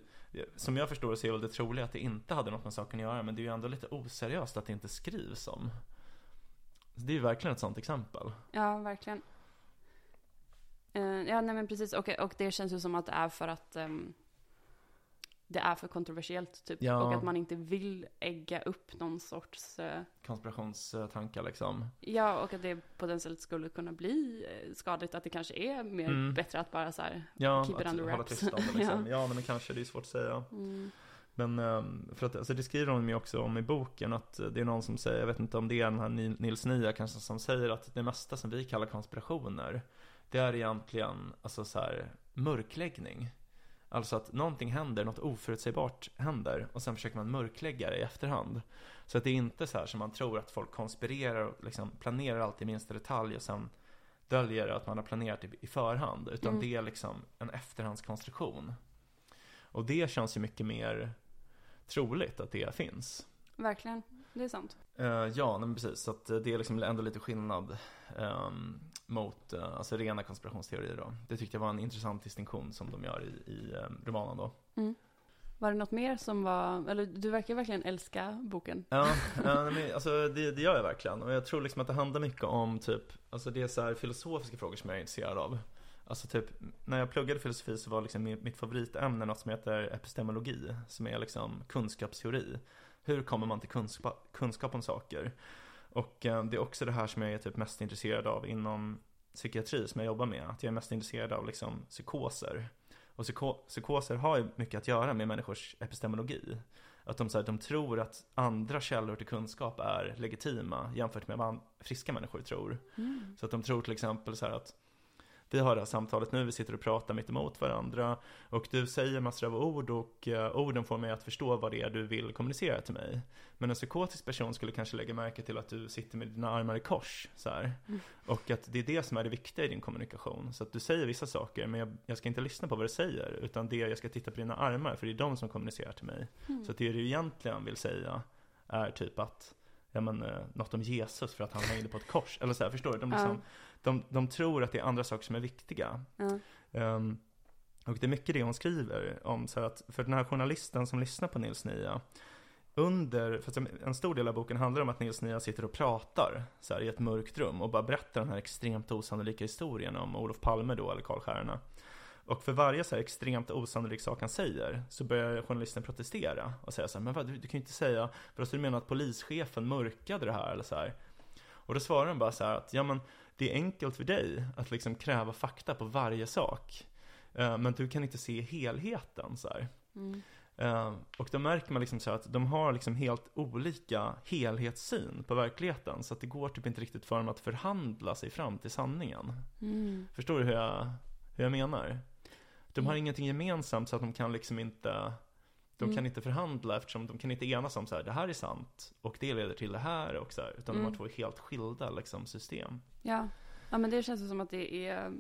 som jag förstår så är väl det troliga att det inte hade något med saken att göra men det är ju ändå lite oseriöst att det inte skrivs om. Så det är ju verkligen ett sådant exempel. Ja, verkligen. Eh, ja, nej men precis. Och, och det känns ju som att det är för att ehm, det är för kontroversiellt typ. Ja. Och att man inte vill ägga upp någon sorts, eh, Konspirationstankar liksom. ja, och att det potentiellt skulle kunna bli eh, skadligt. Att det kanske är mer Mm. bättre att bara så här, Ja, Keep it under hålla wraps. tyst om det liksom. ja. men det kanske, det är svårt att säga. mm, Men ehm, för att, alltså det skriver hon ju också om i boken att det är någon som säger, jag vet inte om det är den här Ni- Nils Nia kanske som säger att det mesta som vi kallar konspirationer Det är egentligen, alltså så här, mörkläggning. Alltså att någonting händer, något oförutsägbart händer och sen försöker man mörklägga det i efterhand. Så att det är inte så här som man tror att folk konspirerar och liksom planerar allt i minsta detalj och sen döljer att man har planerat i, i förhand Utan Mm. det är liksom en efterhandskonstruktion. Och det känns ju mycket mer troligt att det finns. verkligen. Det är sant. Eh, ja, men precis. Så att eh, det är liksom ändå lite skillnad ehm, mot uh, alltså rena konspirationsteorier då. Det tyckte jag var en intressant distinktion som de gör i, i eh, romanen då. Var det något mer som var, eller du verkar verkligen älska boken. Ja, men, alltså det, det gör jag verkligen. Och jag tror liksom att det handlar mycket om typ, alltså det är så här filosofiska frågor som jag är intresserad av. Alltså typ, när jag pluggade filosofi så var liksom mi- mitt favoritämne något som heter epistemologi, som är liksom kunskapsteori. Hur kommer man till kunskap, kunskap om saker? Och eh, det är också det här som jag är typ mest intresserad av inom psykiatri som jag jobbar med. Att jag är mest intresserad av liksom psykoser. Och psyko, psykoser har ju mycket att göra med människors epistemologi. Att de, så här, de tror att andra källor till kunskap är legitima jämfört med vad friska människor tror. Mm. Så att de tror till exempel så här att vi har det här samtalet nu, vi sitter och pratar mitt emot varandra och du säger massor av ord och eh, orden får mig att förstå vad det är du vill kommunicera till mig. Men en psykotisk person skulle kanske lägga märke till att du sitter med dina armar i kors så här. Mm. Och att det är det som är det viktiga i din kommunikation. Så att du säger vissa saker men jag, jag ska inte lyssna på vad du säger utan det jag ska titta på dina armar för det är de som kommunicerar till mig. Mm. Så att det du egentligen vill säga är typ att Ja men eh, något om Jesus för att han hängde på ett kors. Eller så här, förstår du? De, liksom, de, de tror att det är andra saker som är viktiga. Ja. Ehm, och det är mycket det hon skriver om. Så att för den här journalisten som lyssnar på Nils Nia. Under, för en stor del av boken handlar om att Nils Nia sitter och pratar så här, i ett mörkt rum och bara berättar den här extremt osannolika historien om Olof Palme då, eller Karl Stjärna. Och för varje så här extremt osannolik sak han säger så börjar journalisten protestera och säga så här, men vad, du, du kan ju inte säga, för alltså, du menar att polischefen mörkade det här eller så här. Och då svarar han bara så här att, ja men det är enkelt för dig att liksom kräva fakta på varje sak. Eh, Men du kan inte se helheten så här. Mm. Eh, Och då märker man liksom så att de har liksom helt olika helhetssyn på verkligheten. Så att det går typ inte riktigt för dem att förhandla sig fram till sanningen. Mm. Förstår du hur jag, hur jag menar? De har Mm. ingenting gemensamt så att de kan liksom inte De Mm. kan inte förhandla eftersom de kan inte enas om så här, det här är sant och det leder till det här och så här, Utan de Mm. har två helt skilda liksom system. Ja. ja, men det känns som att det är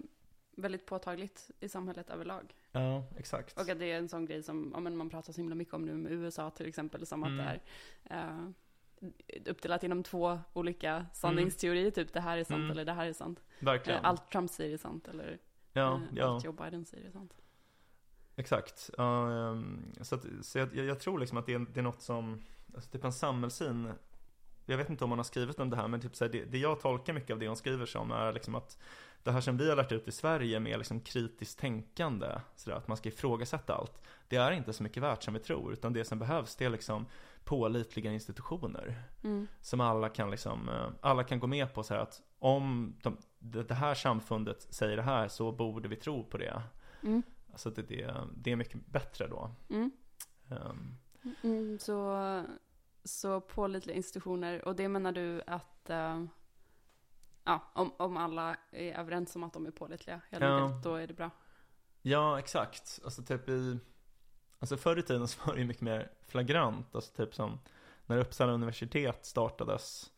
väldigt påtagligt i samhället överlag. Ja, exakt. Och att det är en sån grej som ja, men man pratar så himla mycket om nu med USA till exempel, som att Mm. det är eh, uppdelat inom två olika sanningsteorier, typ det här är sant Mm. eller det här är sant. Verkligen. Eh, Allt Trump säger är sant eller ja, eh, ja. allt Joe Biden säger är sant. Exakt. Ehm, så att, så jag, jag tror liksom att det är, det är något som, alltså typ en samhällssyn Jag vet inte om hon har skrivit om det här men typ så här, det, det jag tolkar mycket av det hon skriver som är liksom att Det här som vi har lärt ut i Sverige med liksom kritiskt tänkande, så där, att man ska ifrågasätta allt Det är inte så mycket värt som vi tror utan det som behövs det är liksom pålitliga institutioner Mm. som alla kan liksom, eh, alla kan gå med på så här att om de, det, det här samfundet säger det här så borde vi tro på det Mm. Alltså det, det, det är mycket bättre då. Mm. Ehm, Mm, så, så pålitliga institutioner, och det menar du att eh, ja, om, om alla är överens om att de är pålitliga, helt Ja. enkelt, då är det bra. ja, exakt. Alltså typ i, alltså förr i tiden så var det ju mycket mer flagrant. Alltså typ som när Uppsala universitet startades.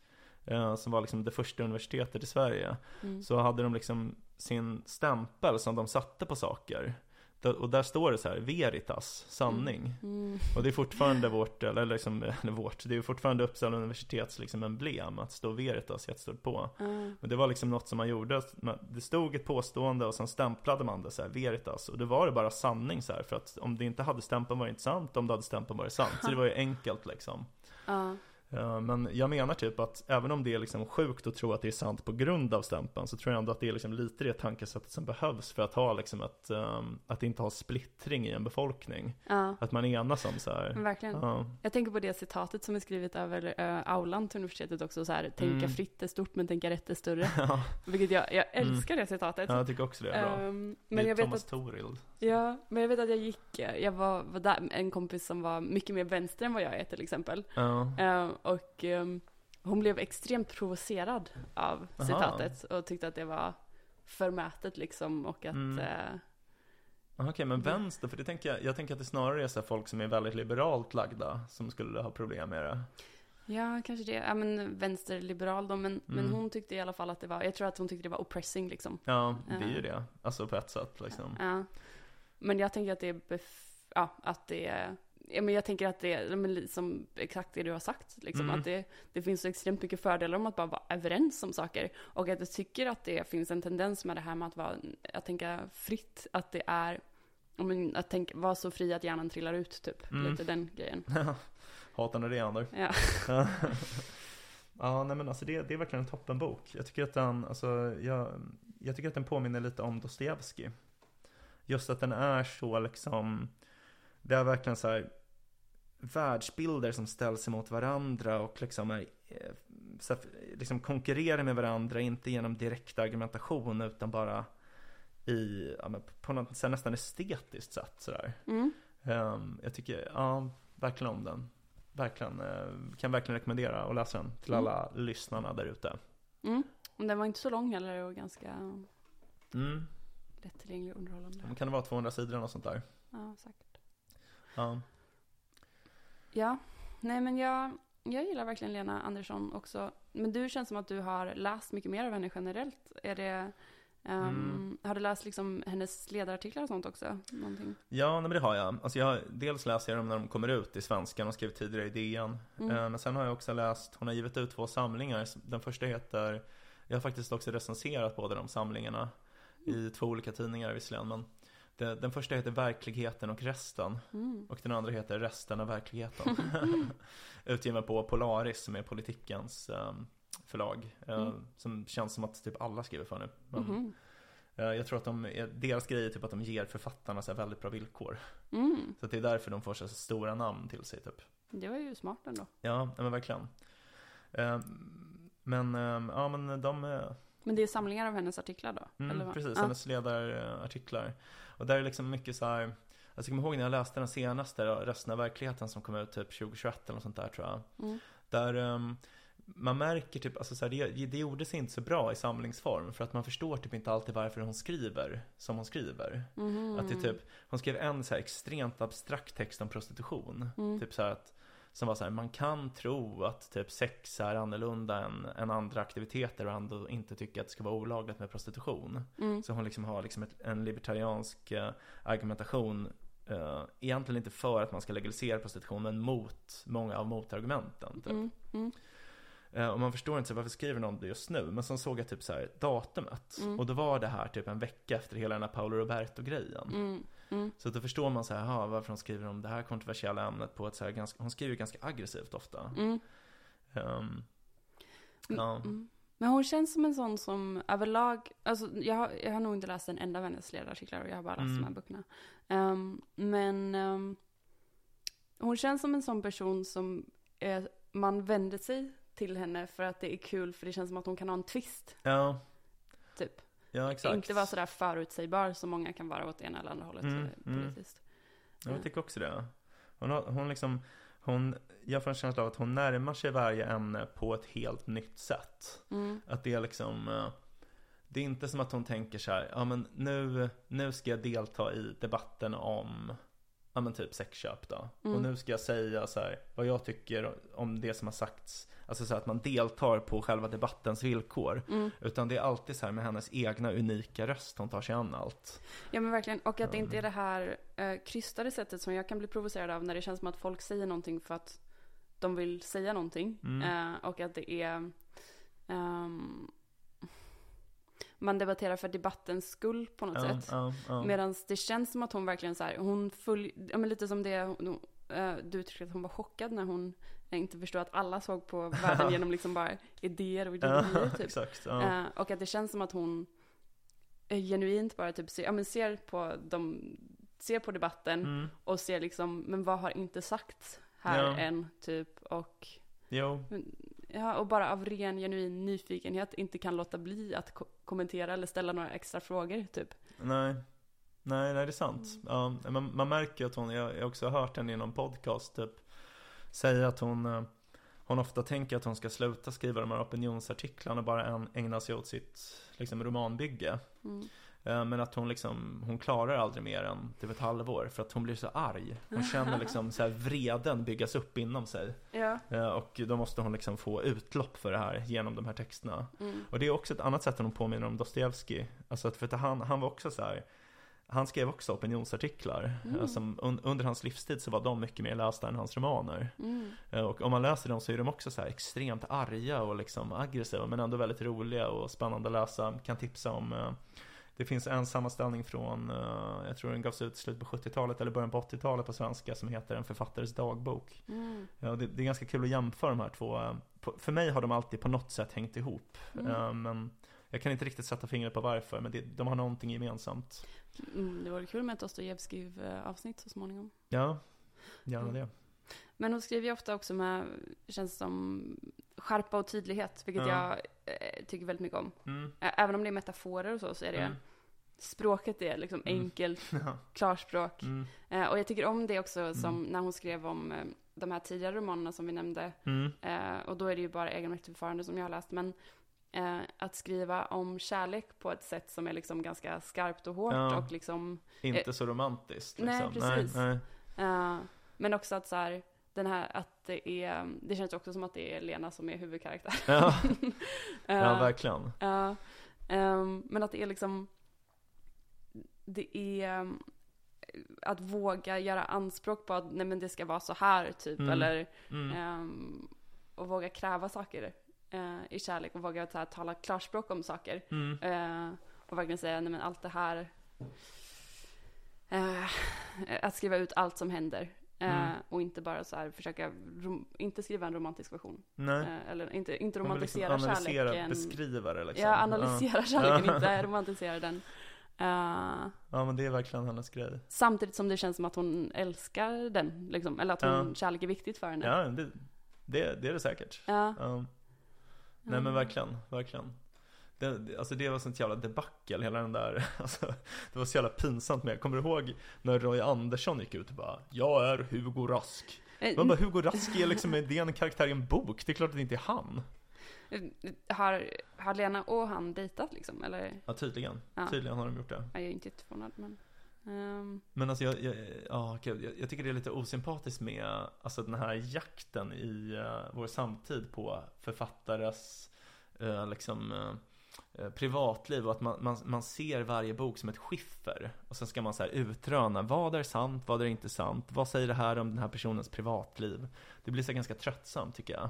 eh, som var liksom det första universitetet i Sverige, Mm. så hade de liksom sin stämpel som de satte på saker. Och där står det så här, veritas, sanning. Mm. Och det är fortfarande vårt, eller liksom, eller vårt, det är fortfarande Uppsala universitets liksom emblem att stå veritas jättestort på. Ja. Men det var liksom något som man gjorde, det stod ett påstående och sen stämplade man det så här, veritas. Och då var det bara sanning så här, för att om det inte hade stämpeln var det inte sant, om det hade stämpeln var det sant. Så det var ju enkelt liksom. Ja, Men jag menar typ att även om det är liksom sjukt att tro att det är sant på grund av stämpeln så tror jag ändå att det är liksom lite det tankesättet som behövs för att ha liksom ett, ehm, att inte ha splittring i en befolkning. ja. Att man enas om så här. Verkligen. Ja, Jag tänker på det citatet som är skrivet över uh, aulan till universitetet också, så här, tänka Mm. fritt är stort men tänka rätt är större. ja, Vilket jag, jag älskar det citatet. ja, jag tycker också det är bra. Ehm, det men är jag vet Thomas att, Torild. ja, men jag vet att jag gick, eh, jag var, var där en kompis som var mycket mer vänster än vad jag är till exempel. Ja. Ehm, och ehm, hon blev extremt provocerad av Aha. citatet och tyckte att det var förmätet liksom och att Mm. eh, Okej, men vänster, för det tänker jag, jag tänker att det snarare är så folk som är väldigt liberalt lagda som skulle ha problem med det. Ja, kanske det. Ja, men vänsterliberal då, men, men Mm. hon tyckte i alla fall att det var, jag tror att hon tyckte det var oppressing liksom. Ja, det är ju Ja. det. Alltså på ett sätt liksom. Ja. Men jag tänker att det är, bef- ja, att det är, ja, men jag tänker att det är, liksom exakt det du har sagt, liksom. Mm. Att det, det finns så extremt mycket fördelar om att bara vara överens om saker. Och att jag tycker att det finns en tendens med det här med att vara, att tänka fritt, att det är, men, att tänka, vara så fri att hjärnan trillar ut, typ. Mm. Lite den grejen. Hatar när det händer. Ja. ja, nej men alltså det, det är verkligen en toppenbok. Jag tycker att den, alltså, jag, jag tycker att den påminner lite om Dostojevskij. Just att den är så liksom, det är verkligen så här världsbilder som ställs emot varandra och liksom är, eh, så liksom konkurrerar med varandra, inte genom direkt argumentation utan bara i, ja, på något så nästan estetiskt sätt sådär. Mm. Ehm, jag tycker, ja, verkligen om den. Verkligen, eh, kan verkligen rekommendera att läsa den till Mm. alla lyssnarna där ute. Mm. Den var inte så lång heller och ganska Mm. lättillgänglig och underhållande. Men Kan det vara 200 sidor eller något sånt där? Ja, säkert. Ja. Ja, nej men jag, jag gillar verkligen Lena Andersson också. Men du känns som att du har läst mycket mer av henne generellt. Är det, ehm, Mm. Har du läst liksom hennes ledarartiklar och sånt också? Någonting? Ja, nej, men det har jag. Alltså jag dels läser jag dem när de kommer ut i svenskan och skrivit tidigare i DN. Mm. Eh, Men sen har jag också läst, hon har givit ut två samlingar. Den första heter, jag har faktiskt också recenserat båda de samlingarna. I två olika tidningar visserligen. Men den första heter Verkligheten och resten. Mm. Och den andra heter Resten av verkligheten. Utgiven på Polaris som är politikens ehm, förlag. eh, Mm. Som känns som att typ alla skriver för nu. Men, eh, jag tror att de, är- deras grej är typ att de ger författarna så väldigt bra villkor. Mm. Så det är därför de får så stora namn till sig typ. Det var ju smart ändå. Ja, men verkligen. Ehm, men, ehm, ja men de, eh, Men det är samlingar av hennes artiklar då? eller Mm, vad? precis, hennes ledarartiklar. Och där är liksom mycket så här. Jag kommer ihåg när jag läste den senaste, resten av verkligheten som kom ut typ 2021 eller något sånt där tror jag. Mm. Där ehm, man märker typ, alltså så här, det, det gjorde sig inte så bra i samlingsform. För att man förstår typ inte alltid varför hon skriver som hon skriver. Mhm. Att det typ, hon skrev en så här extremt abstrakt text om prostitution. Mm. Typ så här att, som var så här, man kan tro att typ sex är annorlunda än, än andra aktiviteter och ändå inte tycka att det ska vara olagligt med prostitution. Mm. Så hon liksom har liksom ett, en libertariansk eh, argumentation eh, Egentligen inte för att man ska legalisera prostitution men mot många av motargumenten. Typ. Mm. Mm. Eh, och man förstår inte så varför skriver någon det just nu. Men sen såg jag typ så här datumet. Mm. Och då var det här typ en vecka efter hela den här Paolo Roberto-grejen. Mm. Mm. Så då förstår man så här, aha, varför hon skriver om det här kontroversiella ämnet på ett så här ganska, hon skriver ganska aggressivt ofta. Mm. Mm. ja. Mm. Men hon känns som en sån som överlag, alltså jag har, jag har nog inte läst en enda av hennes ledarartiklar och jag har bara läst Mm. de här böckerna. Ehm, men ehm, hon känns som en sån person som är, man vänder sig till henne för att det är kul för det känns som att hon kan ha en twist. ja, Typ. Ja exakt. Inte vara sådär förutsägbar som många kan vara åt ena eller andra hållet Mm, eh, mm. politiskt. Ja, jag tycker också det. Hon, har, hon liksom, hon, jag får en känsla av att hon närmar sig varje ämne på ett helt nytt sätt. Mm. Att det är liksom, eh, det är inte som att hon tänker så här, ja men nu, nu ska jag delta i debatten om ja men typ sexköp då. Mm. Och nu ska jag säga så här, vad jag tycker om det som har sagts. Alltså så att man deltar på själva debattens villkor. Mm. Utan det är alltid så här med hennes egna unika röst hon tar sig an allt. Ja men verkligen, och att det inte är det här eh, krystade sättet som jag kan bli provocerad av när det känns som att folk säger någonting för att de vill säga någonting. Mm. Eh, och att det är ehm, man debatterar för debattens skull på något Ja, sätt. ja, ja. Medan det känns som att hon verkligen så här, hon följ, ja men lite som det, hon, eh, du uttryckte att hon var chockad när hon inte förstod att alla såg på världen genom liksom bara idéer och ideologier typ. exakt. Ja. Eh, och att det känns som att hon genuint bara typ ser, ja, men ser på de, ser på debatten Mm. och ser liksom, men vad har inte sagts här Ja. än typ och Jo, Ja, och bara av ren genuin nyfikenhet inte kan låta bli att ko- kommentera eller ställa några extra frågor typ. nej. Nej, nej det är sant. Ja, man, man märker att hon, jag jag har också hört henne i någon podcast typ säga att hon eh, hon ofta tänker att hon ska sluta skriva de här opinionsartiklarna och bara ägna sig åt sitt liksom, romanbygge. Mm. Eh, Men att hon liksom, hon klarar aldrig mer än typ ett halvår för att hon blir så arg. Hon känner liksom så här vreden byggas upp inom sig. Ja. Eh, Och då måste hon liksom få utlopp för det här genom de här texterna. Mm. Och det är också ett annat sätt att hon påminner om Dostojevskij. Alltså att för att han, han var också så här. Han skrev också opinionsartiklar. Mm. Som un, under hans livstid så var de mycket mer lästa än hans romaner. Mm. Eh, Och om man läser dem så är de också så extremt arga och liksom aggressiva men ändå väldigt roliga och spännande att läsa. Kan tipsa om eh, det finns en sammanställning från, eh, jag tror den gavs ut i slutet på 70-talet eller början på 80-talet på svenska som heter En författares dagbok. Mm. Ja, det, det är ganska kul att jämföra de här två. För mig har de alltid på något sätt hängt ihop. Mm. Men jag kan inte riktigt sätta fingret på varför, men det, de har någonting gemensamt. Mm, det vore kul med ett Dostojevskij-avsnitt så småningom. Ja, gärna Mm. det. Men hon skriver ju ofta också med, känns som, skärpa och tydlighet, vilket Ja. jag eh, tycker väldigt mycket om. Mm. Även om det är metaforer och så, så är det, Mm. språket är liksom Mm. enkelt, Ja. klarspråk. Mm. Eh, och jag tycker om det också som när hon skrev om eh, de här tidigare romanerna som vi nämnde. Mm. Eh, och då är det ju bara egenmäktigförfarande som jag har läst. Men eh, att skriva om kärlek på ett sätt som är liksom ganska skarpt och hårt Ja. och liksom Inte så romantiskt. nej, Liksom. precis. Nej, nej. eh, Men också att så här, den här att det är, det känns också som att det är Lena som är huvudkaraktär. Ja, Eh, ja, verkligen. Ja, ehm, men att det är liksom Det är um, Att våga göra anspråk på att nej men det ska vara så här typ Mm. eller Mm. ehm, Och våga kräva saker eh, i kärlek och våga så här, tala klarspråk om saker Mm. eh, Och verkligen säga nej men allt det här eh, Att skriva ut allt som händer eh, Mm. Och inte bara så här försöka rom- Inte skriva en romantisk version Nej. eh, Eller inte, inte liksom romantisera analysera, kärleken beskriva det liksom. Ja, analysera kärleken, Ja. inte romantisera den. Eh, Ja, men det är verkligen hennes grej. samtidigt som det känns som att hon älskar den, liksom. Eller att hon, Ja. kärlek är viktigt för henne. Ja, det, det, det är det säkert. Ja. Ja. Nej men verkligen, verkligen. Det, alltså det var sånt jävla debacle, hela den där, alltså, det var så jävla pinsamt med. Kommer du ihåg när Roy Andersson gick ut och bara Jag är Hugo Rask. Eh, Man bara, Hugo Rask är liksom, det är en karaktär i en bok, det är klart att det inte är han. eh, Har, har Lena och han dejtat liksom? Eller? Ja tydligen, Ja. tydligen har de gjort det. Jag är inte jätteförvånad men. Ehm, Men alltså jag, jag, ja, jag, jag tycker det är lite osympatiskt med alltså den här jakten i eh, vår samtid på författares eh, liksom eh, privatliv och att man, man, man ser varje bok som ett skiffer och sen ska man så här utröna vad är sant, vad är inte sant, vad säger det här om den här personens privatliv? Det blir så ganska tröttsamt tycker jag,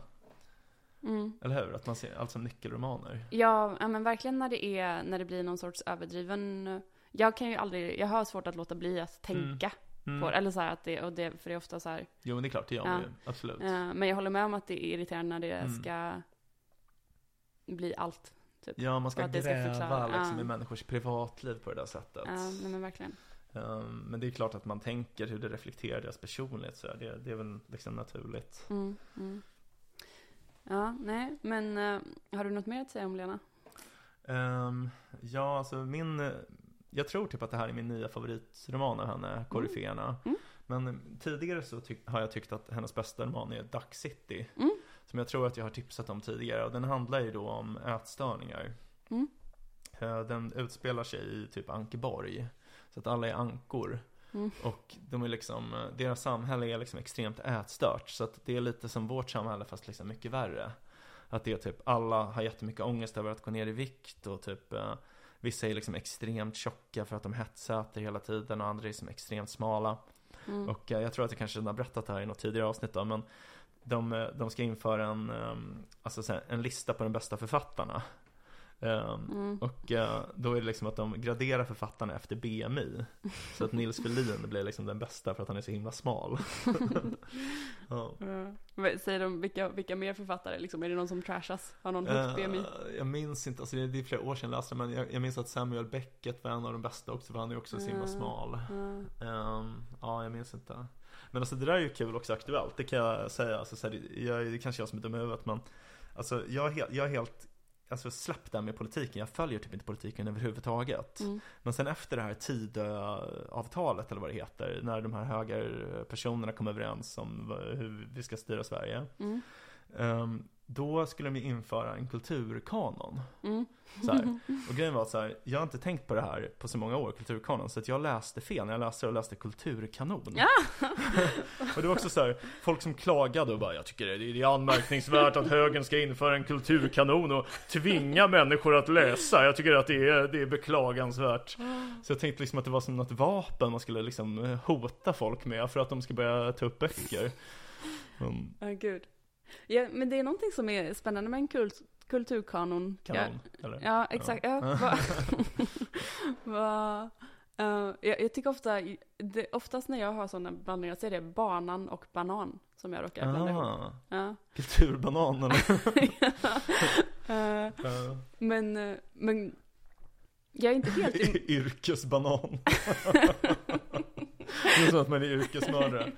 mm. eller hur? Att man ser allt som nyckelromaner. Ja, ja, men verkligen när det är, när det blir någon sorts överdriven. Jag kan ju aldrig, jag har svårt att låta bli att tänka Mm. på det. Eller så här att det, och det, för det är ofta så här. Jo men det är klart, det gör Ja. man ju, absolut. eh, men jag håller med om att det är irriterande när det Mm. ska bli allt. Typ. Ja, man ska ska gräva förklara, liksom, i människors privatliv på det där sättet. Ja, nej men verkligen. Um, men det är klart att man tänker hur det reflekterar deras personlighet så det, det är väl liksom naturligt. Mm, mm. Ja, nej, men eh, har du något mer att säga om Lena? Um, ja, alltså min, jag tror typ att det här är min nya favoritroman av henne, Koryféerna. Mm. Men tidigare så har jag tyckt att hennes bästa roman är Duck City. Mm. Som jag tror att jag har tipsat om tidigare. Och den handlar ju då om ätstörningar. Mm. Eh, Den utspelar sig i typ Ankeborg. Så att alla är ankor. Mm. Och de är liksom, eh, deras samhälle är liksom extremt ätstört. Så att det är lite som vårt samhälle fast liksom mycket värre. Att det är typ, alla har jättemycket ångest över att gå ner i vikt och typ eh, Vissa är liksom extremt tjocka för att de hetsäter hela tiden och andra är liksom extremt smala. Mm. Och eh, jag tror att jag kanske har berättat det här i något tidigare avsnitt då, men de, eh, de ska införa en, ehm, alltså en lista på de bästa författarna. Ehm, Mm. Och eh, då är det liksom att de graderar författarna efter BMI. Så att Nils Ferlin blir liksom den bästa för att han är så himla smal. ja. Vad Säger de vilka, vilka mer författare liksom? Är det någon som trashas? Har någon högt BMI? Eh, jag minns inte, alltså det är, det är flera år sedan jag läste men jag, jag minns att Samuel Beckett var en av de bästa också, för han är också så himla smal. Ja. Ehm, ja, jag minns inte. Men alltså det där är ju kul också aktuellt, det kan jag säga. Alltså, så här, det, jag, det kanske är jag som är dum i huvudet, men alltså jag är helt, jag är helt Alltså släppt det här med politiken, jag följer typ inte politiken överhuvudtaget. Mm. Men sen efter det här Tidöavtalet eller vad det heter, när de här högerpersonerna kom överens om hur vi ska styra Sverige. Mm. ehm, då skulle de införa en kulturkanon. Mm. Så här. Och grejen var så här, jag har inte tänkt på det här på så många år, kulturkanon, så att jag läste fel när jag läste och läste kulturkanon. Ja. och det var också så här, folk som klagade och bara, jag tycker det, är anmärkningsvärt att högern ska införa en kulturkanon och tvinga människor att läsa. Jag tycker att det är, det är beklagansvärt. Så jag tänkte liksom att det var som något vapen man skulle liksom eh, hota folk med för att de ska börja ta upp böcker. Ja, gud. Ja, men det är någonting som är spännande med en kult, kulturkanon. kanon, Ja, eller? ja exakt. Ja. Va, va, eh, jag, jag tycker ofta, det, oftast när jag har sådana blandningar så är det banan och banan som jag råkar blanda ihop. Ah, Ja. kulturbanan eller? Eh, men, eh, men jag är inte helt em- Yrkesbanan. det är som att man är yrkesmördare.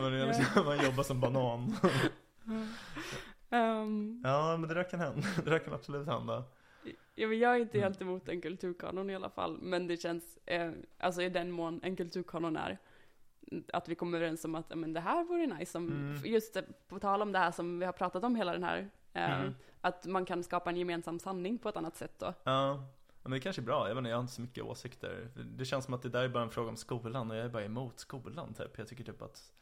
Man, är liksom, man jobbar som banan. Ehm, Ja, men det där kan hända. Det där kan absolut hända. Ja, men jag är inte Mm. helt emot en kulturkanon i alla fall, men det känns, eh, alltså i den mån en kulturkanon är, att vi kommer överens om att men det här vore nice, om, Mm. just på tal om det här som vi har pratat om hela den här, eh, Mm. att man kan skapa en gemensam sanning på ett annat sätt då. Ja, men det kanske är bra. Jag inte, jag har inte så mycket åsikter. Det känns som att det där är bara en fråga om skolan och jag är bara emot skolan typ. Jag tycker typ att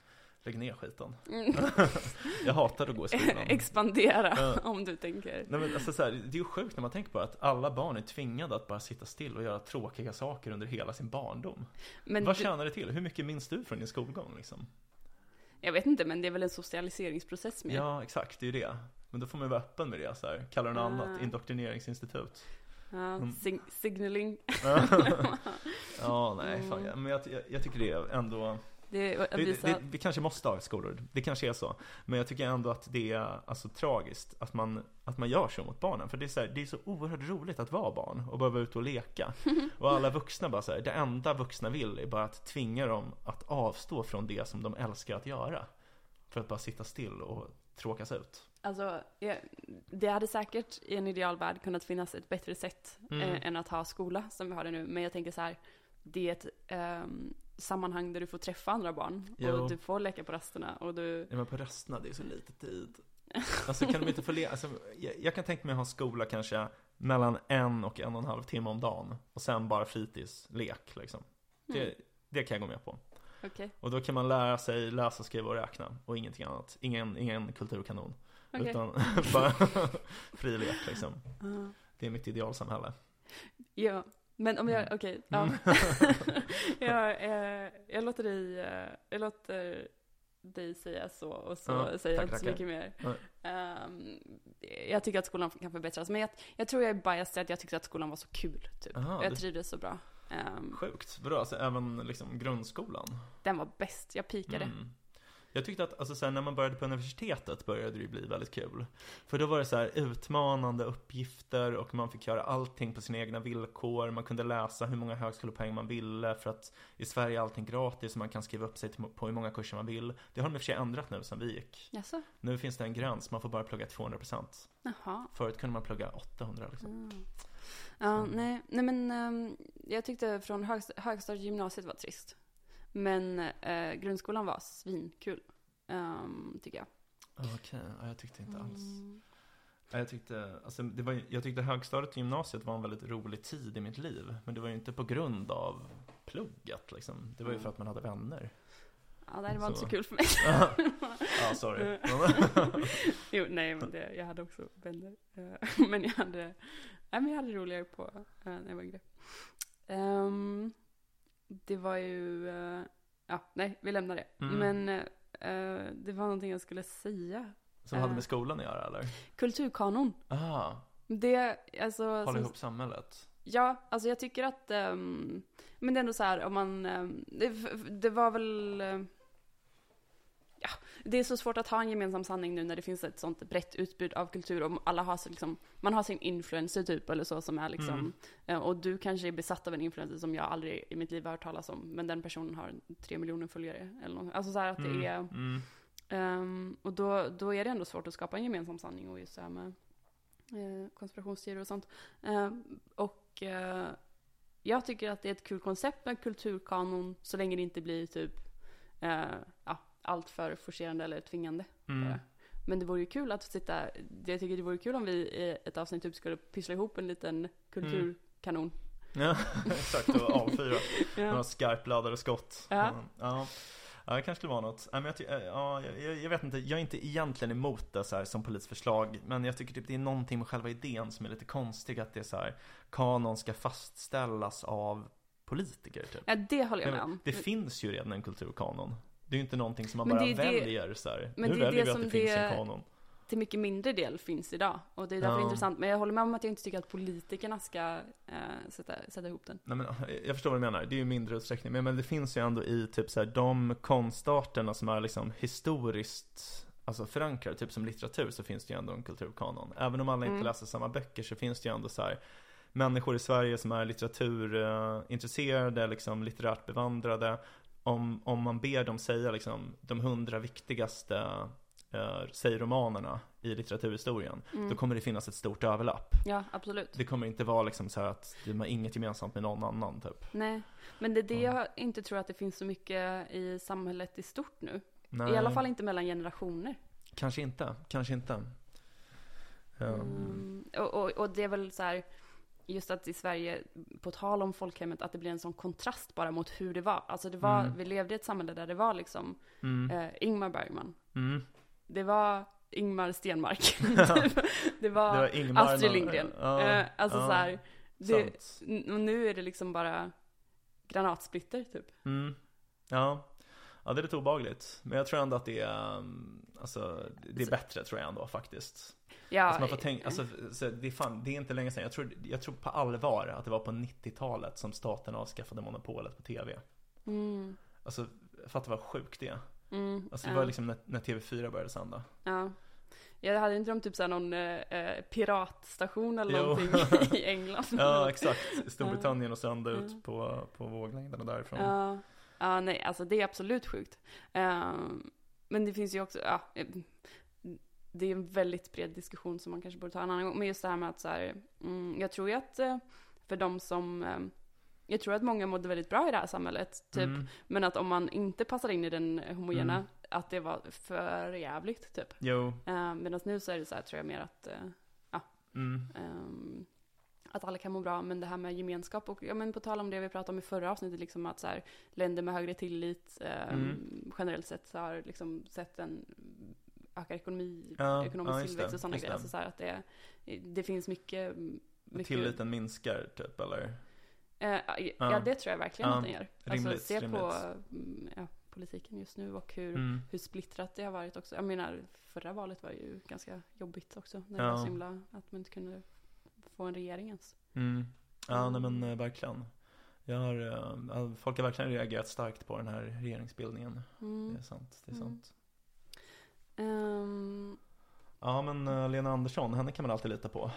lägg ner skiten. Mm. Jag hatar att gå i skolan. Expandera, Ja. om du tänker. Nej men alltså så här, det är ju sjukt när man tänker på att alla barn är tvingade att bara sitta still och göra tråkiga saker under hela sin barndom. Men Vad du, tjänar det till? Hur mycket minns du från din skolgång liksom? jag vet inte, men det är väl en socialiseringsprocess med. Ja, exakt, det är ju det. Men då får man ju vara öppen med det så här. Kalla det något Ah. annat, indoktrineringsinstitut. Ja, Mm. sig- signaling. ja, nej, fan, ja. men jag, jag, jag tycker det är ändå Det, att det, det, vi kanske måste ha skolor, det kanske är så. Men jag tycker ändå att det är alltså, tragiskt att man, att man gör så mot barnen. För det är, så här, det är så oerhört roligt att vara barn och bara vara ute och leka. Och alla vuxna bara så här, det enda vuxna vill är bara att tvinga dem att avstå från det som de älskar att göra. För att bara sitta still och tråkas ut. Alltså, det hade säkert i en idealvärld kunnat finnas ett bättre sätt Mm. eh, än att ha skola som vi har det nu. Men jag tänker så här, det är ett ehm, sammanhang där du får träffa andra barn. Jo. Och du får leka på rasterna och du... Ja men på resterna, det är så lite tid. Alltså kan de inte få le- alltså, jag, jag kan tänka mig att ha skola kanske mellan en och en och en halv timme om dagen. Och sen bara fritids, lek liksom. Det, Mm, det kan jag gå med på. Okej, Och då kan man lära sig läsa, skriva och räkna. Och ingenting annat. Ingen, ingen kulturkanon. okej. Utan bara fri lek liksom. Ja. Det är mitt idealsamhälle. Ja, men om jag, Mm. okej. ja. Mm. jag, eh, jag låter dig, eh, jag låter dig säga så och så Ja, säger jag inte så mycket mer. Ehm, jag tycker att skolan kan förbättras, men jag, jag tror jag är biased att jag tyckte att skolan var så kul, typ. Aha, jag trivdes så bra. Ehm, Sjukt. Vadå, alltså även liksom grundskolan? den var bäst, jag pikade. Mm. Jag tyckte att, alltså så här, när man började på universitetet började det ju bli väldigt kul. För då var det så här utmanande uppgifter och man fick göra allting på sina egna villkor. Man kunde läsa hur många högskolepoäng man ville för att i Sverige är allting gratis och man kan skriva upp sig på hur många kurser man vill. Det har de i och för sig ändrat nu sen vi gick. Jaså? Nu finns det en gräns, man får bara plugga 200%. Jaha. Förut kunde man plugga 800 liksom. Mm. Ja, nej, nej men ehm, jag tyckte från högst, högstadiet gymnasiet var trist. Men eh, grundskolan var svinkul, ehm, tycker jag. Okej, ja, jag tyckte inte alls. Mm. Ja, Jag tyckte, alltså, det var, jag tyckte högstadiet och gymnasiet var en väldigt rolig tid i mitt liv. Men det var ju inte på grund av pluggat liksom. Det var ju Ja. för att man hade vänner. Ja, det var inte Så. så kul för mig. ja, sorry. Jo, nej, men det, jag hade också vänner. Eh, Men jag hade, nej, men jag hade roligare på eh, när jag var yngre. Ehm, det var ju, eh, ja, nej, vi lämnar det. Mm. Men eh, det var någonting jag skulle säga. Som hade Eh. med skolan att göra eller? Kulturkanon. Ah, Det, alltså. hålla som- ihop samhället. Ja, alltså jag tycker att, ehm, men det är ändå så här om man, ehm, det, det var väl, eh, ja, det är så svårt att ha en gemensam sanning nu när det finns ett sånt brett utbud av kultur och alla har så liksom, man har sin influencer typ eller så som är liksom, Mm. eh, och du kanske är besatt av en influencer som jag aldrig i mitt liv har hört talas om, men den personen har tre miljoner följare eller något. Alltså så här att Mm, det är, mm. Ehm, och då, då är det ändå svårt att skapa en gemensam sanning och just det här med eh, konspirationsteorier och sånt. Ehm, och eh, jag tycker att det är ett kul koncept med kulturkanon så länge det inte blir typ eh, ja, allt för forcerande eller tvingande. Mm. Men det vore ju kul att sitta, jag tycker det vore kul om vi i ett avsnitt typ skulle pyssla ihop en liten kulturkanon. Ja, exakt. Och avfyra några Ja. skarpladdade skott. Ja. Mm, ja. Ja, det kanske skulle vara något. Nej, men jag, ty- eh, ja, jag- jag, jag vet inte, jag är inte egentligen emot det så här som politiskt förslag. Men jag tycker typ det är någonting med själva idén som är lite konstig. Att det är så här, kanon ska fastställas av politiker typ. ja, det håller jag med om. det finns ju redan en kulturkanon. Det är ju inte någonting som man Men bara det är det- väljer så här. men Nu det väljer det vi att det finns en kanon. till mycket mindre del finns idag. Och det är därför Ja. intressant. Men jag håller med om att jag inte tycker att politikerna ska eh, sätta, sätta ihop den. Nej, men, jag förstår vad du menar, det är ju mindre utsträckning. Men, men det finns ju ändå i typ så här, de konstarterna som är liksom historiskt Alltså förankrade, typ som litteratur så finns det ju ändå en kulturkanon. Även om alla inte Mm. läser samma böcker så finns det ju ändå så här Människor i Sverige som är litteraturintresserade, liksom litterärt bevandrade Om, om man ber dem säga liksom de hundra viktigaste eh, säg romanerna i litteraturhistorien Mm. Då kommer det finnas ett stort överlapp Ja, absolut. Det kommer inte vara liksom så att de har inget gemensamt med någon annan typ Nej, men det är det Ja. jag inte tror att det finns så mycket i samhället i stort nu. Nej, I alla fall inte mellan generationer. Kanske inte, kanske inte Ehm, Mm. Och, och, och det är väl så här, just att i Sverige, på tal om folkhemmet, att det blir en sån kontrast bara mot hur det var. Alltså det var, Mm. vi levde i ett samhälle där det var liksom mm, eh, Ingmar Bergman. mm. Det var Ingmar Stenmark. det var, Det var Ingmar Astrid Lindgren. Ja, eh, alltså ja, så här, det, nu är det liksom bara granatsplitter typ. Mm. Ja. Ja, det är lite obagligt Men jag tror ändå att det är, um, alltså, det är bättre tror jag ändå faktiskt Ja, alltså man får tänka, alltså, så det, är fan, det är inte länge sedan, jag tror, jag tror på allvar att det var på 90-talet som staten avskaffade monopolet på tv mm, Alltså, fatta vad sjukt det är mm, Alltså det ja. var liksom när, när TV4 började sända Ja. Jag hade inte de typ såhär någon eh, eh, piratstation eller Jo. någonting i England? Ja, exakt. Storbritannien och sända ut på, på våglängderna därifrån. Ja, ja nej, alltså det är absolut sjukt. Eh, men det finns ju också, ja, eh, det är en väldigt bred diskussion som man kanske borde ta en annan gång. Men just det här med att så här, mm, jag tror ju att eh, för de som, eh, jag tror att många mådde väldigt bra i det här samhället, typ. Mm. Men att om man inte passar in i den homogena, Mm. att det var för jävligt typ. Jo. Uh, Medan nu så är det så här, tror jag mer att eh, Mm. Ehm, att alla kan må bra, men det här med gemenskap och ja, men på tal om det vi pratade om i förra avsnittet, liksom att så här, länder med högre tillit ehm, Mm. generellt sett har liksom sett en ökad ekonomi, Ja, ekonomisk ja, tillväxt det, och sådana grejer. det. Så, här att det, det finns mycket, mycket Tilliten minskar typ eller? Eh, ja, Ja. det tror jag verkligen att den gör. rimligt, alltså se på rimligt. mm, ja, politiken just nu och hur, Mm. hur splittrat det har varit också. Jag menar, förra valet var ju ganska jobbigt också. När det var så himla, att man inte kunde få en regering ens. Mm. Ja, nej men eh, verkligen. Jag har, eh, folk har verkligen reagerat starkt på den här regeringsbildningen. Mm. Det är sant, det är Mm. sant. Ehm, Ja men eh, Lena Andersson, henne kan man alltid lita på.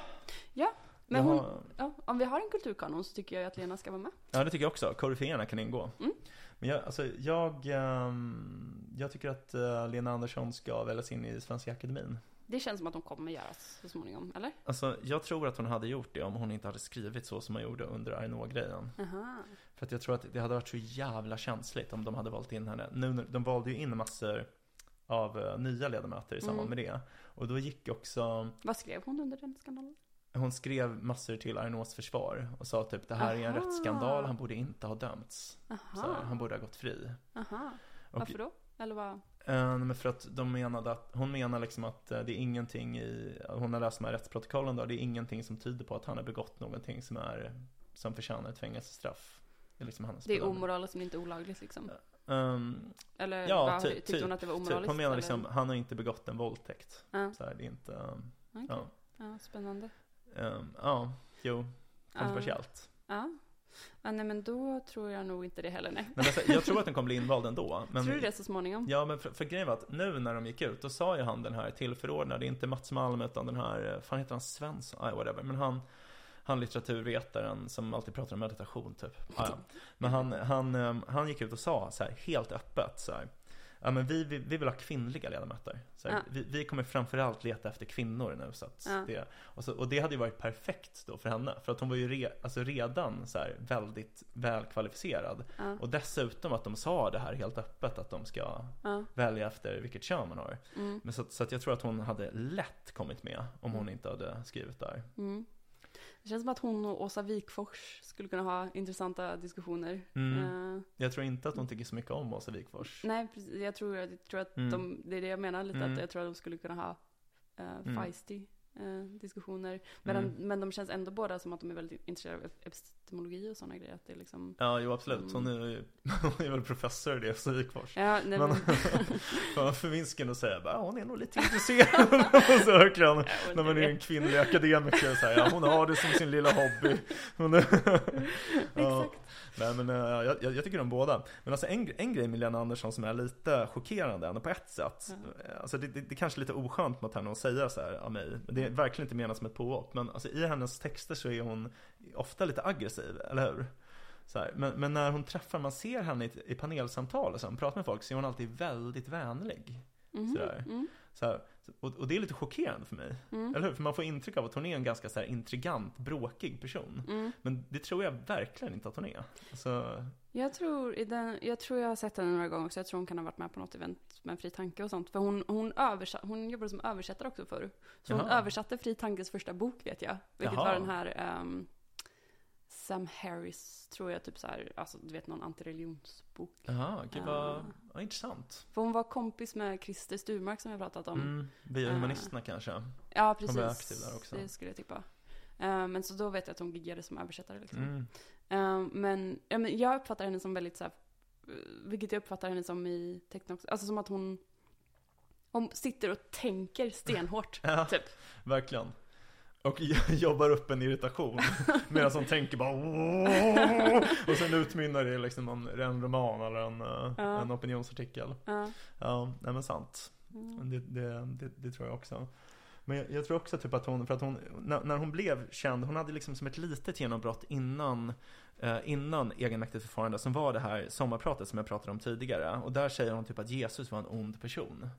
men Jag hon, har- ja, om vi har en kulturkanon så tycker jag att Lena ska vara med. Ja det tycker jag också, koryféerna kan ingå. Mm. Men jag, alltså, jag, ehm, jag tycker att Lena Andersson ska väljas in i Svenska Akademin. Det känns som att hon kommer göras så småningom, eller? Alltså jag tror att hon hade gjort det om hon inte hade skrivit så som hon gjorde under Arnault-grejen. Aha. För att jag tror att det hade varit så jävla känsligt om de hade valt in henne. Nu, de valde ju in massor av eh, nya ledamöter i samband Mm. med det. Och då gick också, Vad skrev hon under den skandalen? hon skrev massor till Arnaults försvar och sa typ det här är en rättsskandal, han borde inte ha dömts. Här, han borde ha gått fri. Aha. Och, Varför då? Eller vad? Eh, men för att de menade att, hon menar liksom att eh, det är ingenting i, hon har läst de här rättsprotokollen då, det är ingenting som tyder på att han har begått någonting som är, som förtjänar ett fängelsestraff. Det är liksom hennes Det är omoraliskt men inte olagligt liksom. Ehm, Eller Ja, vad, ty- tyckte hon att det var typ, omoraliskt? hon menar eller? liksom, han har inte begått en våldtäkt. Ja, Så här, det är inte, um, okej. ja. ja, spännande. Ehm, ja, jo, kontroversiellt. Ja. Ja, nej men då tror jag nog inte det heller, nej. Men alltså, jag tror att den kommer bli invald ändå. Men, tror du det så småningom? Ja, men för, för grejen var att nu när de gick ut, då sa ju han den här tillförordnade, inte Mats Malm utan den här, eh, fan heter han Svensson? Ah, whatever. Men han, han litteraturvetaren som alltid pratar om meditation typ. Ah, ja. Men han, han, eh, han gick ut och sa så här, helt öppet så här. Ja men vi, vi, vi vill ha kvinnliga ledamöter. Så här, Ja. vi, vi kommer framförallt leta efter kvinnor nu. Så Ja. det, och, så, och det hade ju varit perfekt då för henne. För att hon var ju re, alltså redan så här väldigt välkvalificerad. Ja, Och dessutom att de sa det här helt öppet att de ska ja, välja efter vilket kön man har. mm, Men så, så jag tror att hon hade lätt kommit med om hon inte hade skrivit där. mm. Det känns som att hon och Åsa Wikfors skulle kunna ha intressanta diskussioner. Mm. Eh, Jag tror inte att hon tycker så mycket om Åsa Wikfors. nej, precis. Jag tror, jag tror att Mm. de, det är det jag menar lite, Mm. att jag tror att de skulle kunna ha uh, feisty eh, diskussioner. Men, Mm. men de känns ändå båda som att de är väldigt intresserade av epistemologi och sådana grejer. Att det är liksom, Ja, jo absolut. Hon är, ju- hon är väl professor i det, Åsa Wikfors. ja, nej, Men men, förminskande att säga bara, hon är nog lite intresserad. och så verkligen, Ja, och när man är en kvinnlig akademiker så här, ja hon har det som sin lilla hobby. Hon är, ja, Exakt. nej men eh, jag, jag, tycker om båda. Men alltså en, en grej med Lena Andersson som är lite chockerande ändå på ett sätt. Ja. Alltså det, det, det är kanske lite oskönt mot henne att säga så här av mig. Det är verkligen inte menat som ett påhopp. Men alltså i hennes texter så är hon ofta lite aggressiv, eller hur? Så. Men, men när hon träffar, man ser henne i, i panelsamtal och så, hon pratar med folk, så är hon alltid väldigt vänlig. Mhm, Sådär. mm, Så här, och, och det är lite chockerande för mig. mm, Eller hur? För man får intryck av att hon är en ganska så här intrigant, bråkig person. mm. Men det tror jag verkligen inte att hon är. Alltså, Jag tror, i den, jag tror jag har sett henne några gånger också. Jag tror hon kan ha varit med på något event med Fri Tanke och sånt. För hon, hon, översatt, hon jobbade som översättare också förr. Så hon Jaha. översatte Fri Tankes första bok vet jag. Vilket Jaha. var den här ehm, Sam Harris, tror jag, typ så här, alltså du vet någon antireligionsbok. jaha, gud vad, Ja. vad intressant. För hon var kompis med Christer Sturmark som jag pratat om. Mm, via Eh, humanisterna kanske. Ja, precis. var aktiv där också. Det skulle jag tippa. Eh, men så då vet jag att hon giggade som översättare liksom. Mm. Eh, men, ja, men jag uppfattar henne som väldigt så här, vilket jag uppfattar henne som i också, alltså som att hon, hon sitter och tänker stenhårt, Ja, typ. verkligen. Och jobbar upp en irritation. Medan hon tänker bara "Åh!" Och sen utmynnar det liksom en, en roman eller en, eh, Ja. en opinionsartikel. Ja. Ja, nej men sant. Mm. Det, det, det, det tror jag också. Men jag, jag tror också typ att hon, för att hon, när, när hon blev känd, hon hade liksom som ett litet genombrott innan eh, innan egenmäktigt förfarande som var det här sommarpratet som jag pratade om tidigare. Och där säger hon typ att Jesus var en ond person.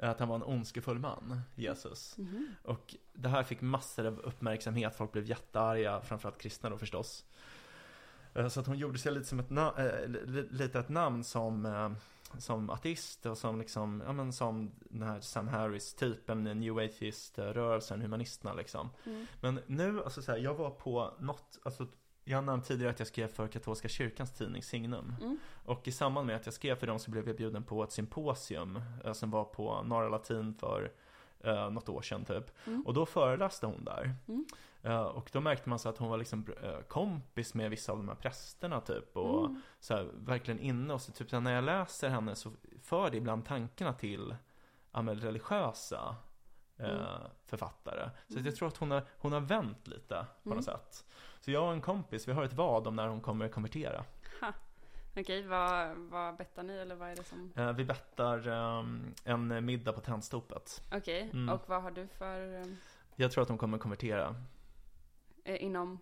Ah. Att han var en ondskefull man, Jesus. Mhm. Och det här fick massor av uppmärksamhet, folk blev jättearga, framförallt kristna då förstås. Eh, Så att hon gjorde sig lite som ett, na- eh, li- lite ett namn som, eh, som ateist och som liksom, ja men som den här Sam Harris-typen, New Atheist-rörelsen, humanisterna liksom. Mm. Men nu, alltså så här, jag var på något, alltså jag nämnt tidigare att jag skrev för katolska kyrkans tidning Signum. Mm. Och i samband med att jag skrev för dem så blev jag bjuden på ett symposium eh, som var på Norra Latin för eh, något år sedan typ. Mm. Och då föreläste hon där. Mm. Eh, och då märkte man så att hon var liksom eh, kompis med vissa av de här prästerna typ. Och Mm. så här, verkligen inne. Och så typ så när jag läser henne så för det ibland tankarna till ja, men religiösa eh, Mm. författare. Så att Mm. jag tror att hon har, hon har vänt lite på Mm. något sätt. Så jag och en kompis, vi har ett vad om när hon kommer konvertera. Ha. Okej, vad, vad bettar ni eller vad är det som... Eh, vi bettar ehm, en middag på Tennstopet. Okej, Mm. och vad har du för... eh, Jag tror att hon kommer konvertera eh, inom...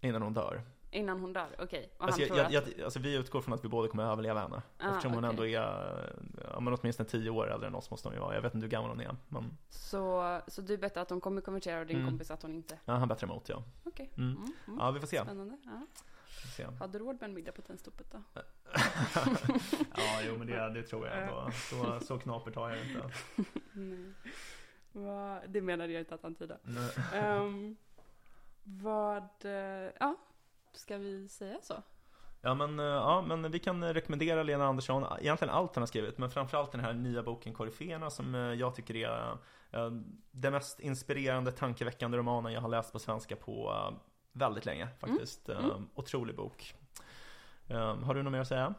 innan hon dör. Innan hon dör? Okej. Och Alltså, han jag, tror jag, att... jag, alltså vi utgår från att vi båda kommer att överleva henne. Ah, Eftersom hon okej. ändå är, ja men åtminstone tio år äldre än oss måste hon ju vara. Jag vet inte hur gammal hon är. Men Så, så du bettar att hon kommer konvertera och din Mm. kompis att hon inte? ja, han bättrar emot ja. Okej. Mm. Mm. Mm. Ja, vi får se. Spännande. Ja. Vi får se. Har du råd med en middag på Tennstopet då? ja, jo men det, det tror jag ändå. Så, så knapert har jag inte. Nej. Vad, det menade jag inte att antyda. Nej. Ehm, vad, eh, ja, ska vi säga så? Ja men, eh, ja men vi kan rekommendera Lena Andersson, egentligen allt hon har skrivit Men framförallt den här nya boken Koryféerna som eh, jag tycker är eh, Den mest inspirerande, tankeväckande romanen jag har läst på svenska på väldigt länge faktiskt Mm. Eh, Otrolig bok Har du något mer att säga?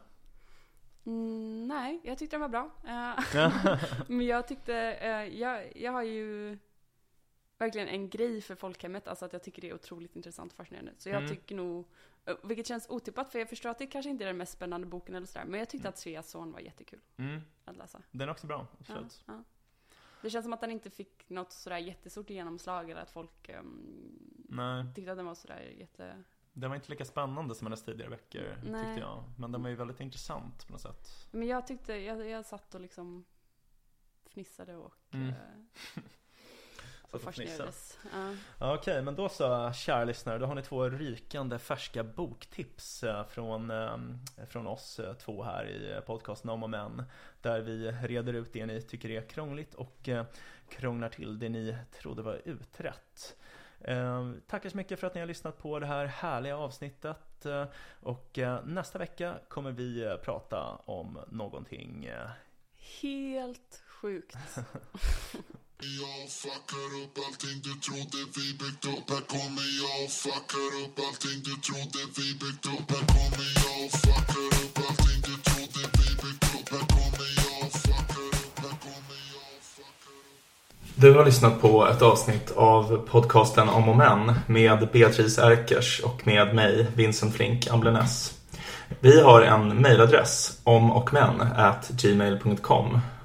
Mm, nej, jag tyckte den var bra. Men jag tyckte, jag, jag har ju verkligen en grej för folkhemmet, alltså att jag tycker det är otroligt intressant och fascinerande. Så jag Mm. tycker nog, eh, vilket känns otippat för jag förstår att det kanske inte är den mest spännande boken eller sådär, men jag tyckte Mm. att Sveas son var jättekul mm, att läsa. Den är också bra, Ja, absolut ja. Det känns som att den inte fick något sådär jättestort genomslag eller att folk Nej, tyckte att den var sådär jätte... den var inte lika spännande som hennes tidigare böcker Nej. tyckte jag Men den var ju väldigt intressant på något sätt Men jag tyckte, jag, jag satt och liksom fnissade och, Mm. Så att fascinerades. Ja. Okej, men då så kära lyssnare, då har ni två rykande färska boktips eh, från, eh, från oss eh, två här i podcasten Om och Män Där vi reder ut det ni tycker är krångligt och krånglar till det ni trodde var utrett Tackar så mycket för att ni har lyssnat på det här härliga avsnittet Och nästa vecka kommer vi prata om någonting Helt sjukt. Jag fuckar upp allting du trodde vi byggt upp. Här kommer jag och fuckar upp allting du trodde vi byggt upp. Här kommer jag och fuckar upp allting du trodde vi byggt upp. Här kommer jag och fuckar upp Här kommer jag och fuckar upp. Du har lyssnat på ett avsnitt av podcasten Om och Män med Beatrice Erkers och med mig, Vincent Flink Amblenäs. Vi har en mejladress, omochmän@gmail.com